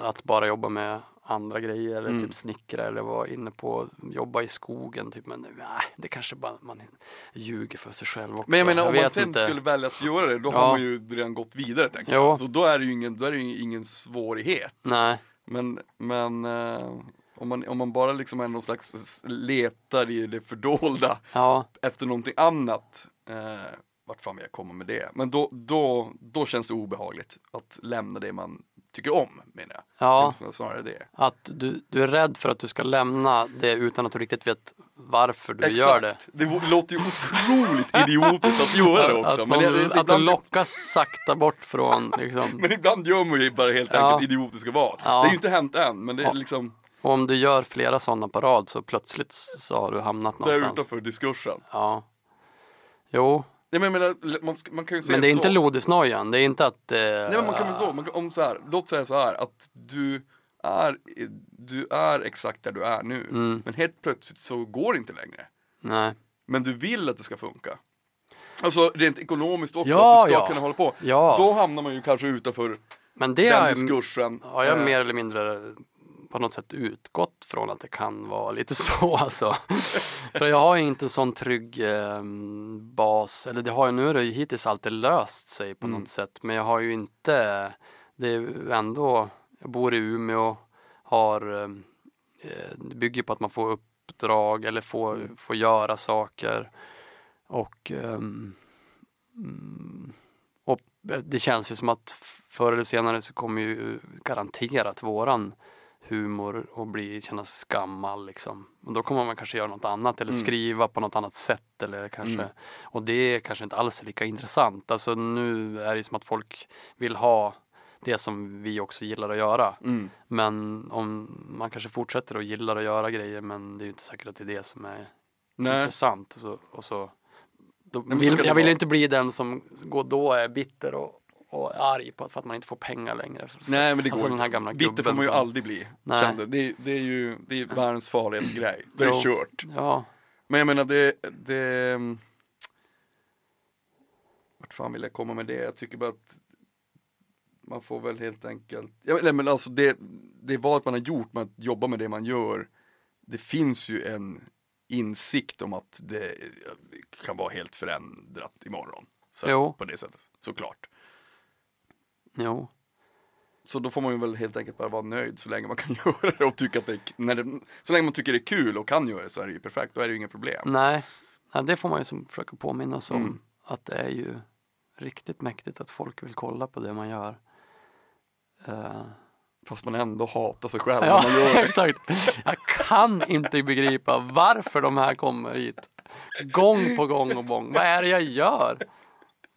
Speaker 4: att bara jobba med andra grejer eller mm. typ snickra eller vara inne på jobba i skogen typ men nej, det kanske bara man ljuger för sig själv också.
Speaker 3: Men jag menar jag om man sen inte. skulle välja att göra det då ja. har man ju redan gått vidare tänker jag. Så då är det ju ingen, då är det ingen svårighet.
Speaker 4: Nej.
Speaker 3: Men, men eh, om, man, om man bara liksom är någon slags letar i det fördolda ja. efter någonting annat eh, vart fan vill jag komma med det? Men då, då, då känns det obehagligt att lämna det man tycker om, menar jag.
Speaker 4: Ja,
Speaker 3: snarare det.
Speaker 4: Att du, du är rädd för att du ska lämna det utan att du riktigt vet varför du Exakt. gör det.
Speaker 3: Det låter ju otroligt idiotiskt att göra det också.
Speaker 4: Att, men det, det, att du lockas sakta bort från liksom.
Speaker 3: men ibland gör man ju bara helt ja. enkelt idiotiska val. Ja. Det har ju inte hänt än, men det är liksom.
Speaker 4: Och om du gör flera sådana på rad så plötsligt så har du hamnat någonstans.
Speaker 3: Där utanför diskursen.
Speaker 4: Ja. Jo,
Speaker 3: Nej, men, menar, man, man kan ju
Speaker 4: men det är inte lodisnojan, det är inte att... Eh,
Speaker 3: Nej men man kan väl då, man kan, om så här, låt säga så här att du är, du är exakt där du är nu. Mm. Men helt plötsligt så går det inte längre.
Speaker 4: Nej.
Speaker 3: Men du vill att det ska funka. Alltså rent ekonomiskt också, ja, att du ska ja. kunna hålla på. Ja. Då hamnar man ju kanske utanför
Speaker 4: men det
Speaker 3: den diskursen.
Speaker 4: Ja, jag är mer eller mindre på något sätt utgått från att det kan vara lite så alltså. För jag har ju inte sån trygg eh, bas, eller det har ju nu har det hittills alltid löst sig på mm. något sätt. Men jag har ju inte, det är ändå, jag bor i Umeå, har, ehm, eh, bygger på att man får uppdrag eller får, mm. får göra saker. Och, eh, och det känns ju som att förr eller senare så kommer ju garanterat våran humor och bli, kännas gammal liksom. Och då kommer man kanske göra något annat eller mm. skriva på något annat sätt eller kanske mm. och det är kanske inte alls lika intressant. Alltså nu är det som att folk vill ha det som vi också gillar att göra. Mm. Men om man kanske fortsätter att gilla att göra grejer men det är ju inte säkert att det är det som är Nej. intressant. Och så, och så då
Speaker 3: så
Speaker 4: vill, jag vill inte bli den som går då är bitter och, och arg på att, för att man inte får pengar längre.
Speaker 3: Nej men det
Speaker 4: Alltså
Speaker 3: går
Speaker 4: den här
Speaker 3: Bitter får man ju
Speaker 4: som-
Speaker 3: aldrig bli.
Speaker 4: Nej.
Speaker 3: Det, det är ju det är världens farligaste grej. Det är kört.
Speaker 4: Ja,
Speaker 3: Men jag menar det, det Vart fan vill jag komma med det? Jag tycker bara att Man får väl helt enkelt Nej men alltså det, det valet man har gjort med att jobba med det man gör Det finns ju en insikt om att det kan vara helt förändrat imorgon. Så,
Speaker 4: Jo.
Speaker 3: På det sättet, såklart.
Speaker 4: Jo.
Speaker 3: Så då får man ju väl helt enkelt bara vara nöjd så länge man kan göra det och tycka att det, när det Så länge man tycker det är kul och kan göra det så är det ju perfekt, då är det ju inga problem.
Speaker 4: Nej, Nej det får man ju som försöka påminnas om.
Speaker 3: Mm.
Speaker 4: Att det är ju riktigt mäktigt att folk vill kolla på det man gör. Eh,
Speaker 3: Fast man ändå hatar sig själv när
Speaker 4: Ja,
Speaker 3: man gör det.
Speaker 4: exakt. Jag kan inte begripa varför de här kommer hit. Gång på gång och gång. Vad är det jag gör?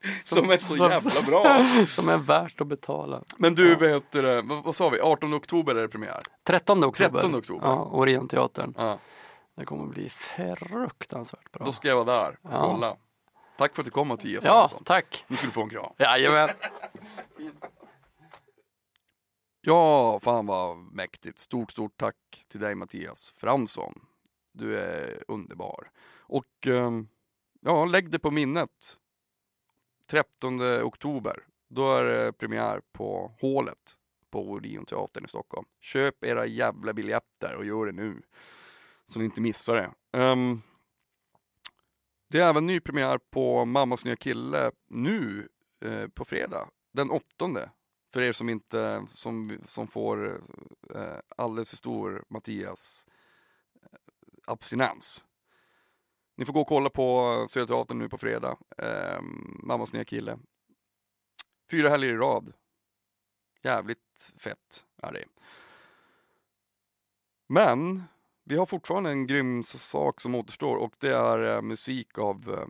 Speaker 3: Som är så jävla bra.
Speaker 4: Som är värt att betala.
Speaker 3: Men du, vad heter det, vad, vad sa vi, 18 oktober är det premiär?
Speaker 4: 13 oktober.
Speaker 3: 13 oktober.
Speaker 4: Ja, Orionteatern.
Speaker 3: Ja,
Speaker 4: Det kommer bli fruktansvärt bra.
Speaker 3: då ska jag vara där och
Speaker 4: Ja.
Speaker 3: kolla. Tack för att du kom Mattias
Speaker 4: Ja, tack.
Speaker 3: Nu ska du få en kram.
Speaker 4: Jajamän.
Speaker 3: Ja, fan vad mäktigt. Stort, stort tack till dig Mattias Fransson. Du är underbar. Och ehm, ja, lägg det på minnet. 13 oktober, då är det premiär på Hålet på Orionteatern i Stockholm. Köp era jävla biljetter och gör det nu. Så ni inte missar det. Um, det är även ny premiär på Mammas nya kille nu eh, på fredag, den åttonde. För er som inte, som, som får eh, alldeles för stor Mattias-abstinens. Eh, ni får gå och kolla på Södra Teatern nu på fredag. Eh, Mammas nya kille. Fyra helger i rad. Jävligt fett är det. Men vi har fortfarande en grym sak som återstår och det är eh, musik av eh,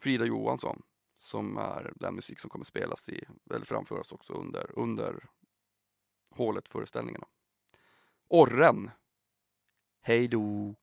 Speaker 3: Frida Johansson som är den musik som kommer spelas i, eller framföras också under, under hålet föreställningarna. Orren. Hej då.